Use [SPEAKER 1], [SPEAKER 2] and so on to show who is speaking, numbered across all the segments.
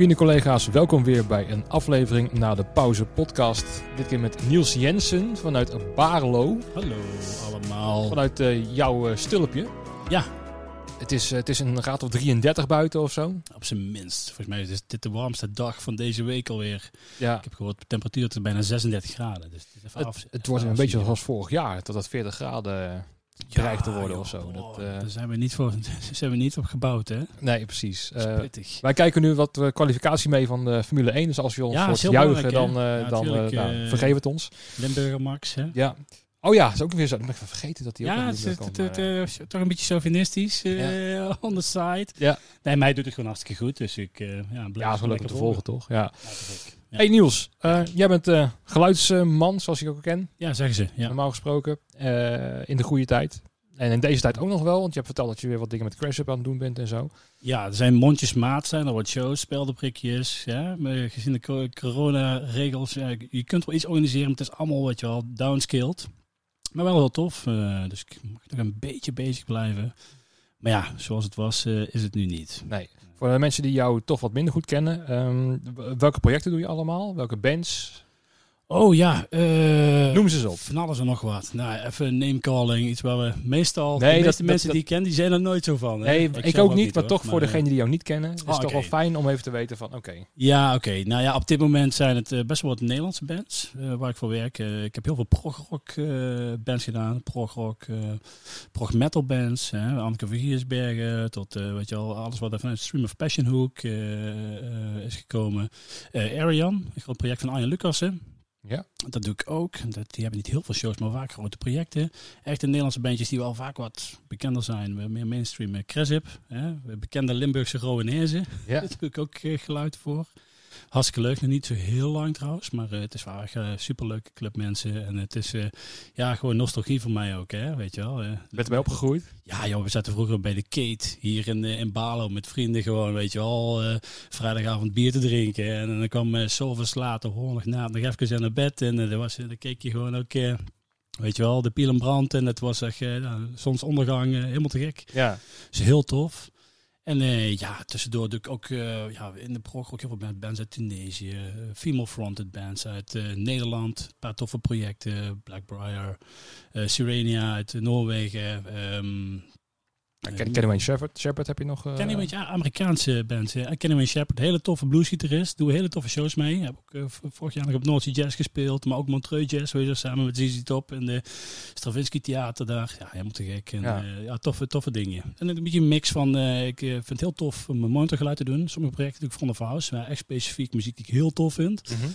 [SPEAKER 1] Vrienden, collega's, welkom weer bij een aflevering na de pauze podcast. Dit keer met Niels Jensen vanuit Barlo.
[SPEAKER 2] Hallo allemaal.
[SPEAKER 1] Vanuit uh, jouw uh, stulpje.
[SPEAKER 2] Ja.
[SPEAKER 1] Het is, uh, het is een graad of 33 buiten of zo.
[SPEAKER 2] Op zijn minst. Volgens mij is dit de warmste dag van deze week alweer.
[SPEAKER 1] Ja.
[SPEAKER 2] Ik heb gehoord, de temperatuur is bijna 36 graden. Dus het,
[SPEAKER 1] het,
[SPEAKER 2] af,
[SPEAKER 1] het wordt een beetje zoals vorig jaar, tot het 40 graden dreigt te worden of zo. Dat, uh,
[SPEAKER 2] daar zijn we niet voor, zijn we niet op gebouwd, hè?
[SPEAKER 1] Nee, precies.
[SPEAKER 2] Uh,
[SPEAKER 1] wij kijken nu wat uh, kwalificatie mee van de Formule 1. Dus als je ons
[SPEAKER 2] ja,
[SPEAKER 1] juichen, dan,
[SPEAKER 2] ja,
[SPEAKER 1] dan nou, vergeef het ons.
[SPEAKER 2] Limburger Max, hè?
[SPEAKER 1] Ja. Oh ja, is ook weer zo. Ik ben even vergeten dat hij ook
[SPEAKER 2] ja,
[SPEAKER 1] nog
[SPEAKER 2] het, het, het, het, toch een beetje chauvinistisch ja. on the side.
[SPEAKER 1] Ja.
[SPEAKER 2] Nee, mij doet het gewoon hartstikke goed. Dus ik ja, blijf
[SPEAKER 1] ja, is leuk om te volgen, toch? Ja.
[SPEAKER 2] Ja.
[SPEAKER 1] Hey Niels, uh, jij bent uh, geluidsman, zoals ik ook ken.
[SPEAKER 2] Ja, zeggen ze. Ja.
[SPEAKER 1] Normaal gesproken. Uh, in de goede tijd. En in deze tijd ook nog wel, want je hebt verteld dat je weer wat dingen met Crash Up aan het doen bent en zo.
[SPEAKER 2] Ja, er zijn mondjesmaat, zijn er wat shows, speldenprikjes. Ja, maar gezien de corona-regels, ja, je kunt wel iets organiseren, maar het is allemaal wat je wel downscaled. Maar wel heel tof, uh, dus ik mag nog een beetje bezig blijven. Maar ja, zoals het was, uh, is het nu niet.
[SPEAKER 1] Nee. Voor de mensen die jou toch wat minder goed kennen, um, welke projecten doe je allemaal? Welke bands?
[SPEAKER 2] Oh ja, uh,
[SPEAKER 1] noem ze eens op.
[SPEAKER 2] Van alles en nog wat. Nou, even namecalling, iets waar we meestal. Nee, de meeste dat, mensen dat, die ik ken, die zijn er nooit zo van. Hè?
[SPEAKER 1] Nee, ik, ik ook niet, niet, maar toch maar, voor degenen die jou niet kennen, is het oh, toch wel fijn om even te weten van, oké. Okay.
[SPEAKER 2] Ja, oké. Okay. Nou ja, op dit moment zijn het uh, best wel wat Nederlandse bands uh, waar ik voor werk. Uh, ik heb heel veel prog-rock bands gedaan, prog-rock, prog metal bands, hè, Anneke van Giersbergen, tot weet je al alles wat er vanuit Stream of Passion Hook is gekomen. Arian, een groot project van Arjen Lucassen.
[SPEAKER 1] Ja.
[SPEAKER 2] Dat doe ik ook. Dat, die hebben niet heel veel shows, maar vaak grote projecten. Echte Nederlandse bandjes die wel vaak wat bekender zijn. Meer mainstream. Cresip, hè? bekende Limburgse Rowenezen.
[SPEAKER 1] Ja.
[SPEAKER 2] Daar doe ik ook geluid voor. Hartstikke leuk, nog niet zo heel lang trouwens, maar uh, het is wel echt uh, superleuke clubmensen. En het is uh, ja, gewoon nostalgie voor mij ook, hè, weet je wel. Uh,
[SPEAKER 1] Bent erbij opgegroeid?
[SPEAKER 2] Ja joh, we zaten vroeger bij de Kate hier in, in Balo met vrienden gewoon, weet je wel. vrijdagavond bier te drinken en, en dan kwam uh, zoveel later, nog na, nog even naar bed. En dan, was, dan keek je gewoon ook... Weet je wel, de piel en brand en het was echt uh, zonsondergang, uh, helemaal te gek.
[SPEAKER 1] Ja.
[SPEAKER 2] Dus heel tof. En uh, ja, tussendoor doe ik ook uh, ja, in de prog ook heel veel bands uit Tunesië, uh, female-fronted bands uit Nederland, een paar toffe projecten, Blackbriar, Sirenia uit Noorwegen.
[SPEAKER 1] Ja, Ken, Kenny Wayne Shepherd, Shepherd heb je nog? Uh...
[SPEAKER 2] Kenny Wayne, ja, Amerikaanse band. Ja. Kenny Wayne Shepherd, hele toffe bluesgitarist. Doe hele toffe shows mee. Heb ook uh, vorig jaar nog op North Sea Jazz gespeeld, maar ook Montreux Jazz, weet je, samen met ZZ Top en de Stravinsky Theater daar. Ja, helemaal te gek. En, ja. Uh, ja, toffe, toffe dingen. En een beetje een mix van, ik vind het heel tof om mijn monitorgeluid te doen. Sommige projecten doe ik front of house, maar echt specifiek muziek die ik heel tof vind.
[SPEAKER 1] Mm -hmm.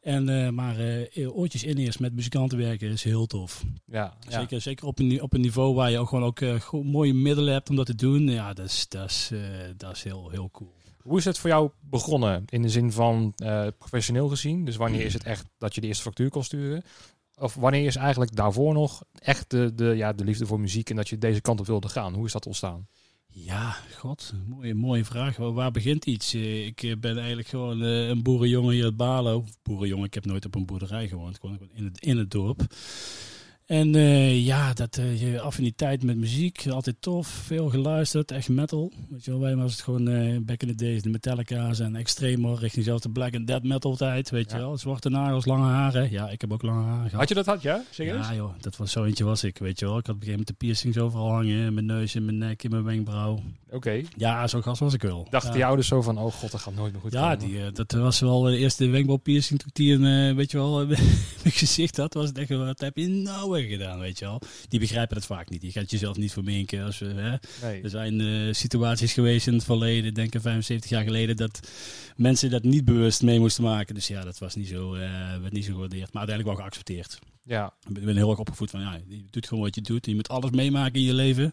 [SPEAKER 2] En, uh, maar uh, oortjes in eerst met muzikanten werken is heel tof.
[SPEAKER 1] Ja,
[SPEAKER 2] zeker,
[SPEAKER 1] ja.
[SPEAKER 2] zeker op, een, op een niveau waar je ook gewoon ook uh, mooie middelen hebt om dat te doen. Ja, dat is, dat is, dat is heel, heel cool.
[SPEAKER 1] Hoe is het voor jou begonnen in de zin van professioneel gezien? Dus wanneer is het echt dat je de eerste factuur kon sturen? Of wanneer is eigenlijk daarvoor nog echt de, de, ja, de liefde voor muziek en dat je deze kant op wilde gaan? Hoe is dat ontstaan?
[SPEAKER 2] Ja, god, mooie, mooie vraag. Waar begint iets? Ik ben eigenlijk gewoon een boerenjongen hier uit Balo. Boerenjongen, ik heb nooit op een boerderij gewoond, gewoon in het, in het dorp. En uh, ja, dat uh, je affiniteit met muziek, altijd tof, veel geluisterd, echt metal. Weet je wel, wij was het gewoon uh, back in the days, de Metallica's en Extremo, richting zelfs de black and dead metal tijd, weet ja. je wel. Zwarte nagels, lange haren. Ja, ik heb ook lange haren gehad.
[SPEAKER 1] Had je dat had, ja? Serieus?
[SPEAKER 2] Ja joh, dat was zo eentje was ik, weet je wel. Ik had op een gegeven moment de piercings overal hangen, in mijn neus, in mijn nek, in mijn wenkbrauw.
[SPEAKER 1] Oké. Okay.
[SPEAKER 2] Ja, zo gast was ik wel.
[SPEAKER 1] Dachten
[SPEAKER 2] ja.
[SPEAKER 1] die ouders zo van, oh god, dat gaat nooit meer goed
[SPEAKER 2] Ja,
[SPEAKER 1] komen.
[SPEAKER 2] die, dat was wel de eerste wenkbrauwpiercing toen ik die een, weet je wel, mijn gezicht had. Was het echt, wat heb je nou gedaan? weet je wel. Die begrijpen dat vaak niet. Je gaat jezelf niet verminken. Als, uh, hè.
[SPEAKER 1] Nee.
[SPEAKER 2] Er zijn uh, situaties geweest in het verleden, denk ik 75 jaar geleden, dat mensen dat niet bewust mee moesten maken. Dus ja, dat was niet zo, uh, werd niet zo gewaardeerd. Maar uiteindelijk wel geaccepteerd.
[SPEAKER 1] Ja.
[SPEAKER 2] Ik ben heel erg opgevoed van, ja, je doet gewoon wat je doet. Je moet alles meemaken in je leven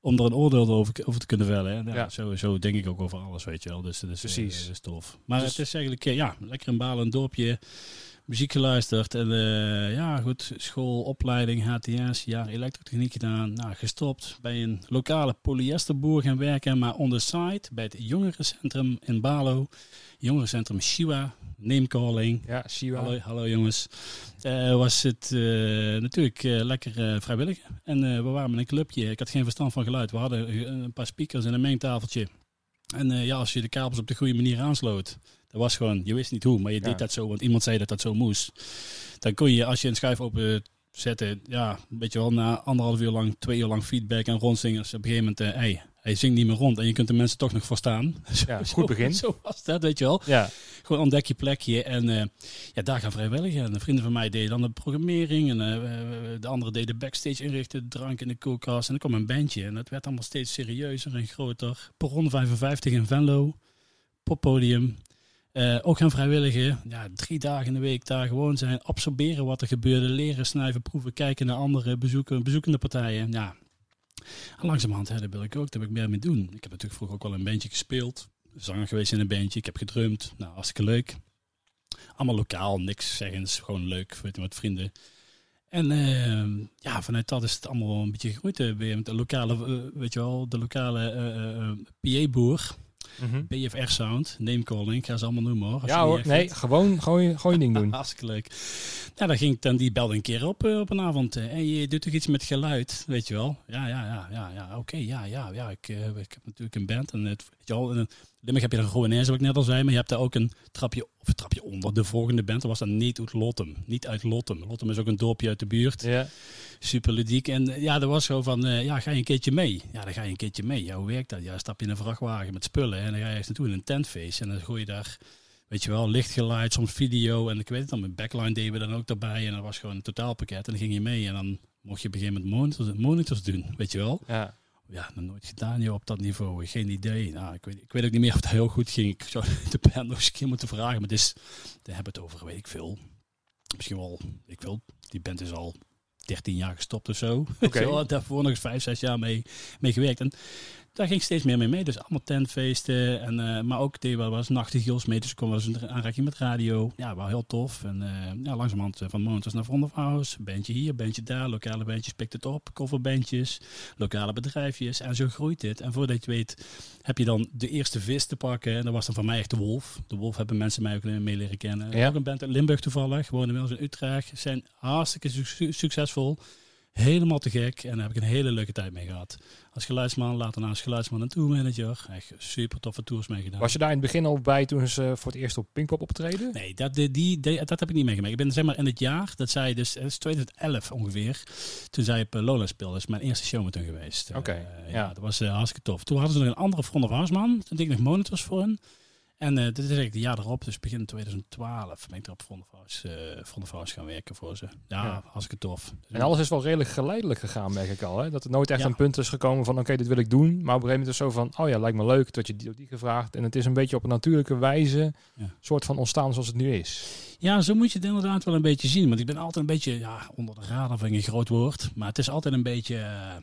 [SPEAKER 2] om er een oordeel over, over te kunnen vellen. Hè. Nou,
[SPEAKER 1] Ja.
[SPEAKER 2] Zo, zo denk ik ook over alles, weet je wel. Dus dat is,
[SPEAKER 1] Precies.
[SPEAKER 2] eh, dat is tof. Maar
[SPEAKER 1] Dus-
[SPEAKER 2] het is eigenlijk, eh, ja, lekker een balen, een dorpje, muziek geluisterd. En eh, ja, goed, school, opleiding, HTS, jaar elektrotechniek gedaan. Nou, gestopt bij een lokale polyesterboer gaan werken, maar on the side bij het jongerencentrum in Balo. Jongerencentrum Shiwa, namecalling.
[SPEAKER 1] Ja, Shiva.
[SPEAKER 2] Hallo, hallo jongens. Eh, was het eh, natuurlijk lekker vrijwillig. En we waren met een clubje. Ik had geen verstand van geluid. We hadden een paar speakers en een mengtafeltje. En ja, als je de kabels op de goede manier aansloot, dat was gewoon, je wist niet hoe, maar je deed dat zo, want iemand zei dat dat zo moest. Dan kon je, als je een schuif open zette, ja, weet je wel, na anderhalf uur lang, twee uur lang feedback en rondzingen, is op een gegeven moment, eh, hey, hij zingt niet meer rond en je kunt de mensen toch nog verstaan.
[SPEAKER 1] Ja,
[SPEAKER 2] Zo-
[SPEAKER 1] goed begin.
[SPEAKER 2] Zo was dat, weet je wel.
[SPEAKER 1] Ja,
[SPEAKER 2] Gewoon ontdek je plekje en eh, ja, daar gaan vrijwilligen. En de vrienden van mij deden dan de programmering en eh, de anderen deden backstage inrichten, de drank in de koelkast. En er kwam een bandje en het werd allemaal steeds serieuzer en groter. Perron 55 in Venlo, poppodium. Eh, ook gaan vrijwilligen, ja, drie dagen in de week daar gewoon zijn, absorberen wat er gebeurde, leren, snuiven, proeven, kijken naar andere bezoeken, bezoekende partijen. Ja, langzamerhand, hè, dat wil ik ook, daar heb ik meer mee doen. Ik heb natuurlijk vroeger ook wel een bandje gespeeld, zanger geweest in een bandje, ik heb gedrumd, nou, hartstikke leuk. Allemaal lokaal, niks zeggens, gewoon leuk, weet je, met vrienden. En eh, ja, vanuit dat is het allemaal een beetje gegroeid. eh, weer met de lokale, eh, weet je wel, de lokale eh, eh,
[SPEAKER 1] Mhm.
[SPEAKER 2] BFR Sound, namecalling, ga ze allemaal noemen hoor. als
[SPEAKER 1] ja hoor, nee,
[SPEAKER 2] vindt.
[SPEAKER 1] gewoon, gewoon, gewoon je ding doen.
[SPEAKER 2] Hartstikke leuk. Nou, dan ging ik dan, die belde een keer op eh, op een avond. eh, en je doet toch iets met geluid, weet je wel? Ja, ja, ja, ja, ja. Oké, ja, ja, ja. Ik, eh, ik heb natuurlijk een band. En het, weet je wel, in Limburg heb je dan gewoon zoals ik net al zei. Maar je hebt daar ook een trapje, of een trapje onder. De volgende band, dat was dan niet uit Lottem. Niet uit Lottem. Lottem is ook een dorpje uit de buurt.
[SPEAKER 1] Ja,
[SPEAKER 2] Super ludiek. En eh, ja, dat was zo van, eh, ja, ga je een keertje mee? Ja, dan ga je een keertje mee. Ja, hoe werkt dat? Ja, stap je in een vrachtwagen met spullen en dan ga je ergens naartoe in een tentfeest. En dan gooi je daar, weet je wel, lichtgeluid, soms video. En ik weet het dan, met backline deden we dan ook daarbij. En dat was gewoon een totaalpakket. En dan ging je mee en dan mocht je op een gegeven moment monitors, monitors doen, weet je wel.
[SPEAKER 1] ja.
[SPEAKER 2] Ja, nog nooit gedaan joh, op dat niveau. Geen idee. Nou, ik, weet, ik weet ook niet meer of dat heel goed ging. Ik zou de band nog eens een keer moeten vragen. Maar is, daar hebben we het over, weet ik veel. Misschien wel, ik wil. Die band is al 13 jaar gestopt of zo.
[SPEAKER 1] Oké.
[SPEAKER 2] Zo, daarvoor nog eens 5, 6 jaar mee, mee gewerkt. En daar ging ik steeds meer mee mee. Dus allemaal tentfeesten. En, eh, maar ook deed wel eens nachtegils mee. Dus ik kwam wel eens in aanraking met radio. Ja, wel heel tof. En eh, ja, langzamerhand eh, van Monitors naar Front of House. Bandje hier, bandje daar. Lokale bandjes pikt het op. Coverbandjes. Lokale bedrijfjes. En zo groeit dit. En voordat je het weet heb je dan de eerste vis te pakken. En dat was dan van mij echt de Wolf. De Wolf hebben mensen mij ook mee leren kennen.
[SPEAKER 1] Ja.
[SPEAKER 2] Ook een band uit Limburg toevallig. Wonen inmiddels in Utrecht. Zijn hartstikke su- succesvol. Helemaal te gek. En daar heb ik een hele leuke tijd mee gehad. Als geluidsman, later na als geluidsman en tourmanager. Echt super toffe tours mee gedaan.
[SPEAKER 1] Was je daar in het begin al bij toen ze voor het eerst op Pinkpop optreden?
[SPEAKER 2] Nee, dat, die, dat heb ik niet meegemaakt. Ik ben zeg maar in het jaar, dat zij dus, het is 2011 ongeveer, toen zij op eh, Lola speelde. Dat is mijn eerste show met hun geweest.
[SPEAKER 1] Oké,
[SPEAKER 2] Eh,
[SPEAKER 1] ja.
[SPEAKER 2] dat was eh, hartstikke tof. Toen hadden ze nog een andere Front of. Toen deed ik nog monitors voor hen. En eh dit is eigenlijk het jaar erop, dus begin 2012, ben ik er op of House, eh, gaan werken voor ze. Ja,
[SPEAKER 1] Ja.
[SPEAKER 2] hartstikke tof.
[SPEAKER 1] En alles is wel redelijk geleidelijk gegaan, merk ik al. Hè? Dat er nooit echt
[SPEAKER 2] Ja.
[SPEAKER 1] een punt is gekomen van, oké, dit wil ik doen. Maar op een gegeven moment is het zo van, oh ja, lijkt me leuk dat je die, die gevraagd. En het is een beetje op een natuurlijke wijze,
[SPEAKER 2] Ja.
[SPEAKER 1] soort van ontstaan zoals het nu is.
[SPEAKER 2] Ja, zo moet je het inderdaad wel een beetje zien. Want ik ben altijd een beetje, ja, onder de radar vind ik een groot woord. Maar het is altijd een beetje, eh,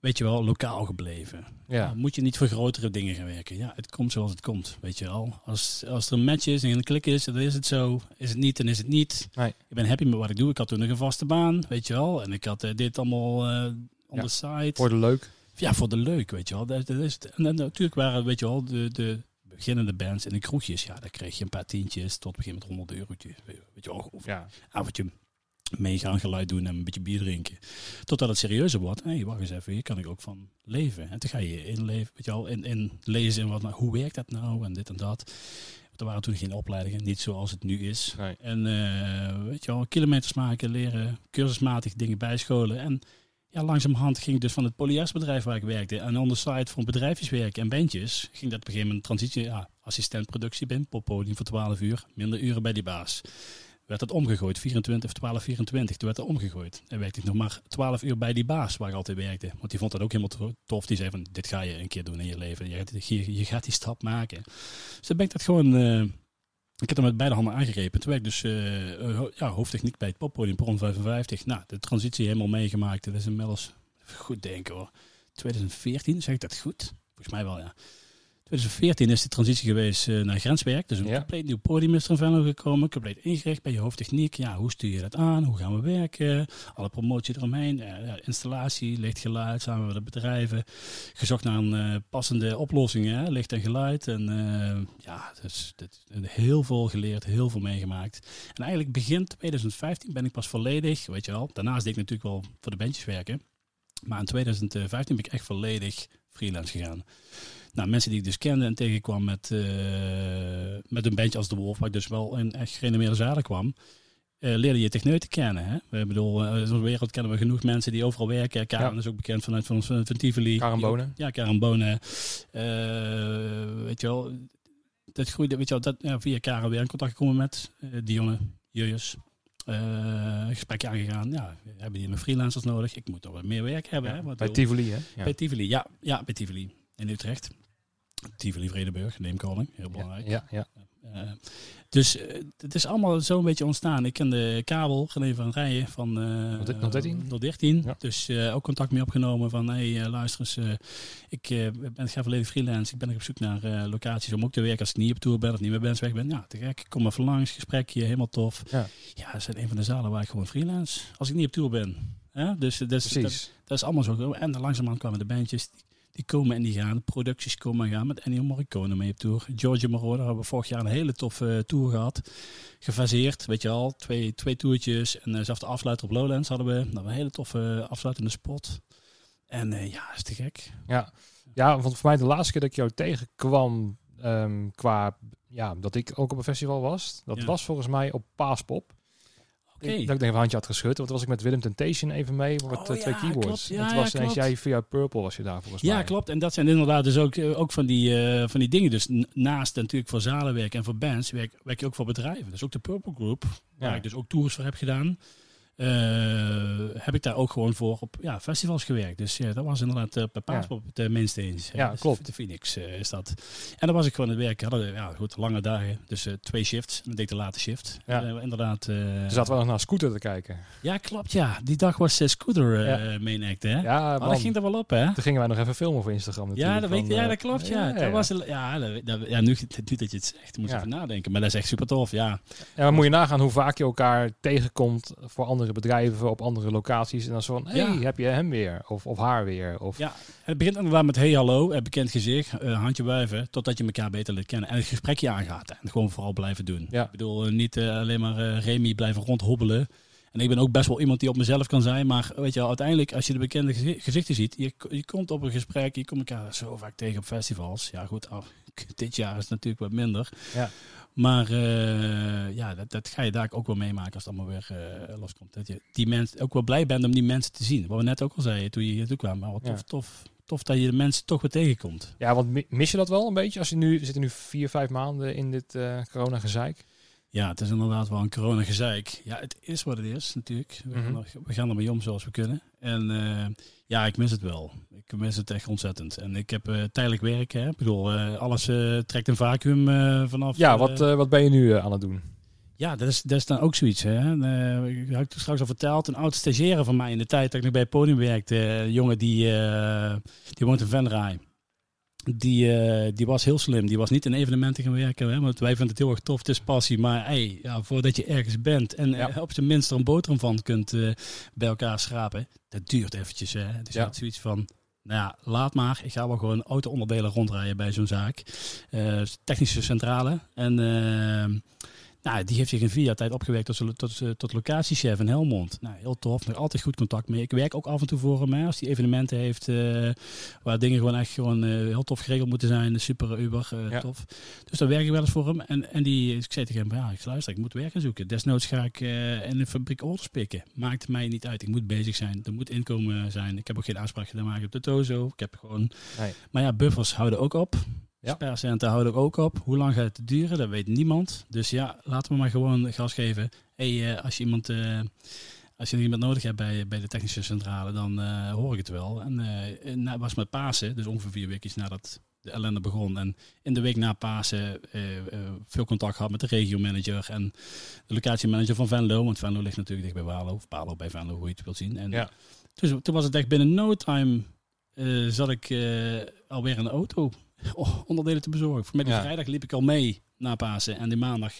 [SPEAKER 2] weet je wel, lokaal gebleven.
[SPEAKER 1] Ja,
[SPEAKER 2] moet je niet voor grotere dingen gaan werken. Ja, het komt zoals het komt, weet je wel. Als, als er een match is en een klik is, dan is het zo. Is het niet, dan is het niet.
[SPEAKER 1] Nee.
[SPEAKER 2] Ik ben happy met wat ik doe. Ik had toen nog een vaste baan, weet je wel. En ik had eh, dit allemaal eh on
[SPEAKER 1] Ja.
[SPEAKER 2] the side.
[SPEAKER 1] voor de leuk.
[SPEAKER 2] Ja, voor de leuk, weet je wel. Dat, dat is het. En dan natuurlijk waren, weet je wel, de, de beginnende bands en de kroegjes. Ja, daar kreeg je een paar tientjes tot begin met 100 eurotjes. Weet je wel, of
[SPEAKER 1] Ja,
[SPEAKER 2] avondje meegaan, geluid doen en een beetje bier drinken. Totdat het serieuzer wordt. Hé, hey, wacht eens even, hier kan ik ook van leven. En toen ga je inleven, weet je wel, in, in lezen in wat, nou, hoe werkt dat nou en dit en dat. Er waren toen geen opleidingen, niet zoals het nu is.
[SPEAKER 1] nee.
[SPEAKER 2] En eh, weet je wel, kilometers maken, leren, cursusmatig dingen bijscholen. En ja, langzamerhand ging ik dus van het polyersbedrijf waar ik werkte en on the side voor bedrijfjes werken en bandjes, ging dat op een gegeven moment transitie, ja, assistent productie ben, poppodium voor 12 uur, minder uren bij die baas. Werd dat omgegooid, 24 of 12, 24, toen werd dat omgegooid. En werkte ik nog maar 12 uur bij die baas waar ik altijd werkte. Want die vond dat ook helemaal to- tof. Die zei van, dit ga je een keer doen in je leven. Je gaat, je, je gaat die stap maken. Dus dan ben ik dat gewoon... eh, ik heb er met beide handen aangegrepen. Toen werd ik dus ho- ja, hoofdtechniek bij het poppodium Perron 55. Nou, de transitie helemaal meegemaakt. Dat is inmiddels, goed denken hoor, 2014, zeg ik dat goed? Volgens mij wel, ja. 2014 is de transitie geweest eh, naar grenswerk. Dus een
[SPEAKER 1] Ja.
[SPEAKER 2] compleet nieuw podium is er Venlo gekomen. Compleet ingericht bij je hoofdtechniek. Ja, hoe stuur je dat aan? Hoe gaan we werken? Alle promotie eromheen. installatie, licht, geluid, samen met de bedrijven. Gezocht naar een eh, passende oplossingen, hè, licht en geluid. En eh, ja, dus, dit, heel veel geleerd, heel veel meegemaakt. En eigenlijk begin 2015 ben ik pas volledig, weet je wel. Daarnaast deed ik natuurlijk wel voor de bandjes werken. Maar in 2015 ben ik echt volledig freelance gegaan. Nou, mensen die ik dus kende en tegenkwam met, eh, met een bandje als De Wolf, waar ik dus wel in echt gerenommeerde zalen kwam, eh, leerde je techneuten kennen. Hè? Ik bedoel, eh, in de wereld kennen we genoeg mensen die overal werken. Karen
[SPEAKER 1] Ja.
[SPEAKER 2] is ook bekend vanuit van, van, van Tivoli.
[SPEAKER 1] Karen
[SPEAKER 2] Die
[SPEAKER 1] Bonen.
[SPEAKER 2] Ja, Karen Bonen. Weet je wel, dat groeide, weet je wel, dat, ja, via Karen weer in contact gekomen met Dionne, Jurjus. Eh gesprek aangegaan. Ja, we hebben hier nog freelancers nodig. Ik moet toch wat meer werk hebben. hè?
[SPEAKER 1] Bij Tivoli, hè? Ja.
[SPEAKER 2] bij Tivoli, ja, ja, bij Tivoli in Utrecht. Tivoli Vredenburg, Neemkoning, heel
[SPEAKER 1] Ja,
[SPEAKER 2] belangrijk.
[SPEAKER 1] ja, ja.
[SPEAKER 2] Eh, dus eh, het is allemaal zo'n beetje ontstaan. Ik ken de kabel, René van Rijen van eh
[SPEAKER 1] 013?
[SPEAKER 2] 013.
[SPEAKER 1] Ja.
[SPEAKER 2] Dus eh, ook contact mee opgenomen van, hey, eh, luister eens, eh, ik, eh, ben, ga volledig freelance. Ik ben op zoek naar eh, locaties om ook te werken als ik niet op tour ben of niet meer bands weg ben. Ja, te gek, kom even langs, gesprekje, helemaal tof.
[SPEAKER 1] Ja.
[SPEAKER 2] ja, dat zijn een van de zalen waar ik gewoon freelance, als ik niet op tour ben. Ja, dus dus dat,
[SPEAKER 1] Precies.
[SPEAKER 2] dat is allemaal zo. En dan langzaamaan kwamen de bandjes, die, die komen en die gaan. Producties komen en gaan. Met Ennio Morricone mee op tour. Giorgio Moroder hebben we vorig jaar een hele toffe eh, tour gehad. Gefaseerd, weet je al. Twee, twee toertjes. En uh, zelfs de afsluiter op Lowlands hadden we. Nou, een hele toffe afsluitende spot. En eh, ja, is te gek.
[SPEAKER 1] Ja. ja, want voor mij de laatste keer dat ik jou tegenkwam ehm, qua ja, dat ik ook op een festival was, dat
[SPEAKER 2] Ja.
[SPEAKER 1] was volgens mij op Paaspop. Ik, dat ik denk een handje had geschud. Want was ik met Willem Temptation even mee met
[SPEAKER 2] Oh,
[SPEAKER 1] eh, twee
[SPEAKER 2] ja,
[SPEAKER 1] keyboards.
[SPEAKER 2] klopt. Ja,
[SPEAKER 1] en was
[SPEAKER 2] ja,
[SPEAKER 1] ineens jij via Purple was je daar volgens
[SPEAKER 2] Ja, klopt. En dat zijn inderdaad dus ook, eh, ook van, die, eh, van die dingen. Dus naast natuurlijk voor zalenwerk en voor bands werk, werk je ook voor bedrijven. Dus ook de Purple Group, waar
[SPEAKER 1] Ja.
[SPEAKER 2] ik dus ook tours voor heb gedaan. Eh, heb ik daar ook gewoon voor op ja, festivals gewerkt. Dus ja, dat was inderdaad uh, bij Paaspop op de mainstage.
[SPEAKER 1] Ja,
[SPEAKER 2] Dus
[SPEAKER 1] klopt.
[SPEAKER 2] De Phoenix eh, is dat. En dan was ik gewoon aan het werk. Hadden we, ja, goed, lange dagen. Dus eh, twee shifts. En dan deed de late shift.
[SPEAKER 1] Ja.
[SPEAKER 2] Eh, inderdaad. eh,
[SPEAKER 1] Toen zaten we nog naar Scooter te kijken.
[SPEAKER 2] Ja, klopt. Ja, die dag was eh, Scooter eh
[SPEAKER 1] Ja.
[SPEAKER 2] main act, hè?
[SPEAKER 1] Ja,
[SPEAKER 2] Oh,
[SPEAKER 1] man.
[SPEAKER 2] dat ging er wel op, hè?
[SPEAKER 1] Toen gingen wij nog even filmen voor Instagram natuurlijk.
[SPEAKER 2] Ja, dat, weet,
[SPEAKER 1] van,
[SPEAKER 2] ja,
[SPEAKER 1] eh,
[SPEAKER 2] dat klopt. Ja,
[SPEAKER 1] ja,
[SPEAKER 2] Dat
[SPEAKER 1] ja.
[SPEAKER 2] was, ja, dat, ja nu, nu dat je het zegt, moet je
[SPEAKER 1] Ja.
[SPEAKER 2] even nadenken. Maar dat is echt super tof, ja.
[SPEAKER 1] En dan moet je nagaan hoe vaak je elkaar tegenkomt voor andere bedrijven op andere locaties. En dan zo van,
[SPEAKER 2] Ja.
[SPEAKER 1] hey, heb je hem weer? Of, of haar weer? Of,
[SPEAKER 2] ja. Het begint inderdaad met hey, hallo, eh, bekend gezicht, eh, handje wuiven, totdat je elkaar beter leert kennen. En het gesprekje aangaat. En gewoon vooral blijven doen.
[SPEAKER 1] Ja.
[SPEAKER 2] Ik bedoel, eh, niet eh, alleen maar Remy blijven rondhobbelen. En ik ben ook best wel iemand die op mezelf kan zijn. Maar weet je, uiteindelijk, als je de bekende gezi- gezichten ziet, je, je komt op een gesprek, je komt elkaar zo vaak tegen op festivals. Ja, goed, dit jaar is het natuurlijk wat minder.
[SPEAKER 1] Ja.
[SPEAKER 2] Maar eh, ja, dat, dat ga je daar ook wel meemaken als het allemaal weer eh, loskomt. Dat je die mensen ook wel blij bent om die mensen te zien. Wat we net ook al zeiden toen je hier toe kwam. Maar wat tof,
[SPEAKER 1] Ja.
[SPEAKER 2] tof, tof dat je de mensen toch weer tegenkomt.
[SPEAKER 1] Ja, want mi- mis je dat wel een beetje? Als je nu, we zitten nu vier, vijf maanden in dit eh corona-gezeik.
[SPEAKER 2] Ja, het is inderdaad wel een corona-gezeik. Ja, het is wat het is natuurlijk. We, gaan,
[SPEAKER 1] Mhm.
[SPEAKER 2] er, we gaan ermee om zoals we kunnen. En ja, ik mis het wel. Ik mis het echt ontzettend. En ik heb eh, tijdelijk werk. Hè. Ik bedoel, eh, alles eh, trekt een vacuüm vanaf.
[SPEAKER 1] Ja, wat, wat ben je nu aan het doen?
[SPEAKER 2] Ja, dat is, dat is dan ook zoiets. Hè. Ik had het straks al verteld. Een oud stagiaire van mij in de tijd dat ik nog bij het podium werkte. Een jongen die, die woont in Venray. Die, eh, die was heel slim. Die was niet in evenementen gaan werken. Hè, want wij vinden het heel erg tof. Het is passie. Maar hey, ja, voordat je ergens bent en
[SPEAKER 1] Ja.
[SPEAKER 2] eh, op zijn minst er een boterham van kunt eh, bij elkaar schrapen. Dat duurt eventjes. Hè. Dus
[SPEAKER 1] Ja.
[SPEAKER 2] had zoiets van... Nou ja, laat maar. Ik ga wel gewoon auto-onderdelen rondrijden bij zo'n zaak. Technische centrale. En eh, nou, die heeft zich in vier jaar tijd opgewerkt tot, tot, eh, tot locatiechef in Helmond. Nou, heel tof. Nog altijd goed contact mee. Ik werk ook af en toe voor hem. Hè, als hij evenementen heeft eh, waar dingen gewoon echt gewoon eh, heel tof geregeld moeten zijn. Super, uber, eh,
[SPEAKER 1] Ja.
[SPEAKER 2] tof. Dus dan werk ik wel eens voor hem. En, en die, ik zei tegen hem, ja, ik luister, ik moet werk gaan zoeken. Desnoods ga ik eh, in een fabriek orders pikken. Maakt mij niet uit. Ik moet bezig zijn. Er moet inkomen zijn. Ik heb ook geen afspraak gedaan maken op de Tozo. Ik heb gewoon...
[SPEAKER 1] Nee.
[SPEAKER 2] Maar ja, buffers houden ook op.
[SPEAKER 1] Ja.
[SPEAKER 2] Spercenten houden ook op. Hoe lang gaat het duren? Dat weet niemand. Dus ja, laten we maar gewoon gas geven. Hey, eh, als je iemand... eh, als je iemand nodig hebt bij, bij de technische centrale, dan eh, hoor ik het wel. En na, was met Pasen, dus ongeveer vier weken nadat de ellende begon. En in de week na Pasen veel contact gehad met de regiomanager en de locatiemanager van Venlo. Want Venlo ligt natuurlijk dicht bij Walo, of Palo bij Venlo, hoe je het wilt zien. En
[SPEAKER 1] Ja.
[SPEAKER 2] dus, toen was het echt binnen no time zat ik alweer in de auto onderdelen te bezorgen. Voor mij die
[SPEAKER 1] Ja.
[SPEAKER 2] vrijdag liep ik al mee na Pasen en die maandag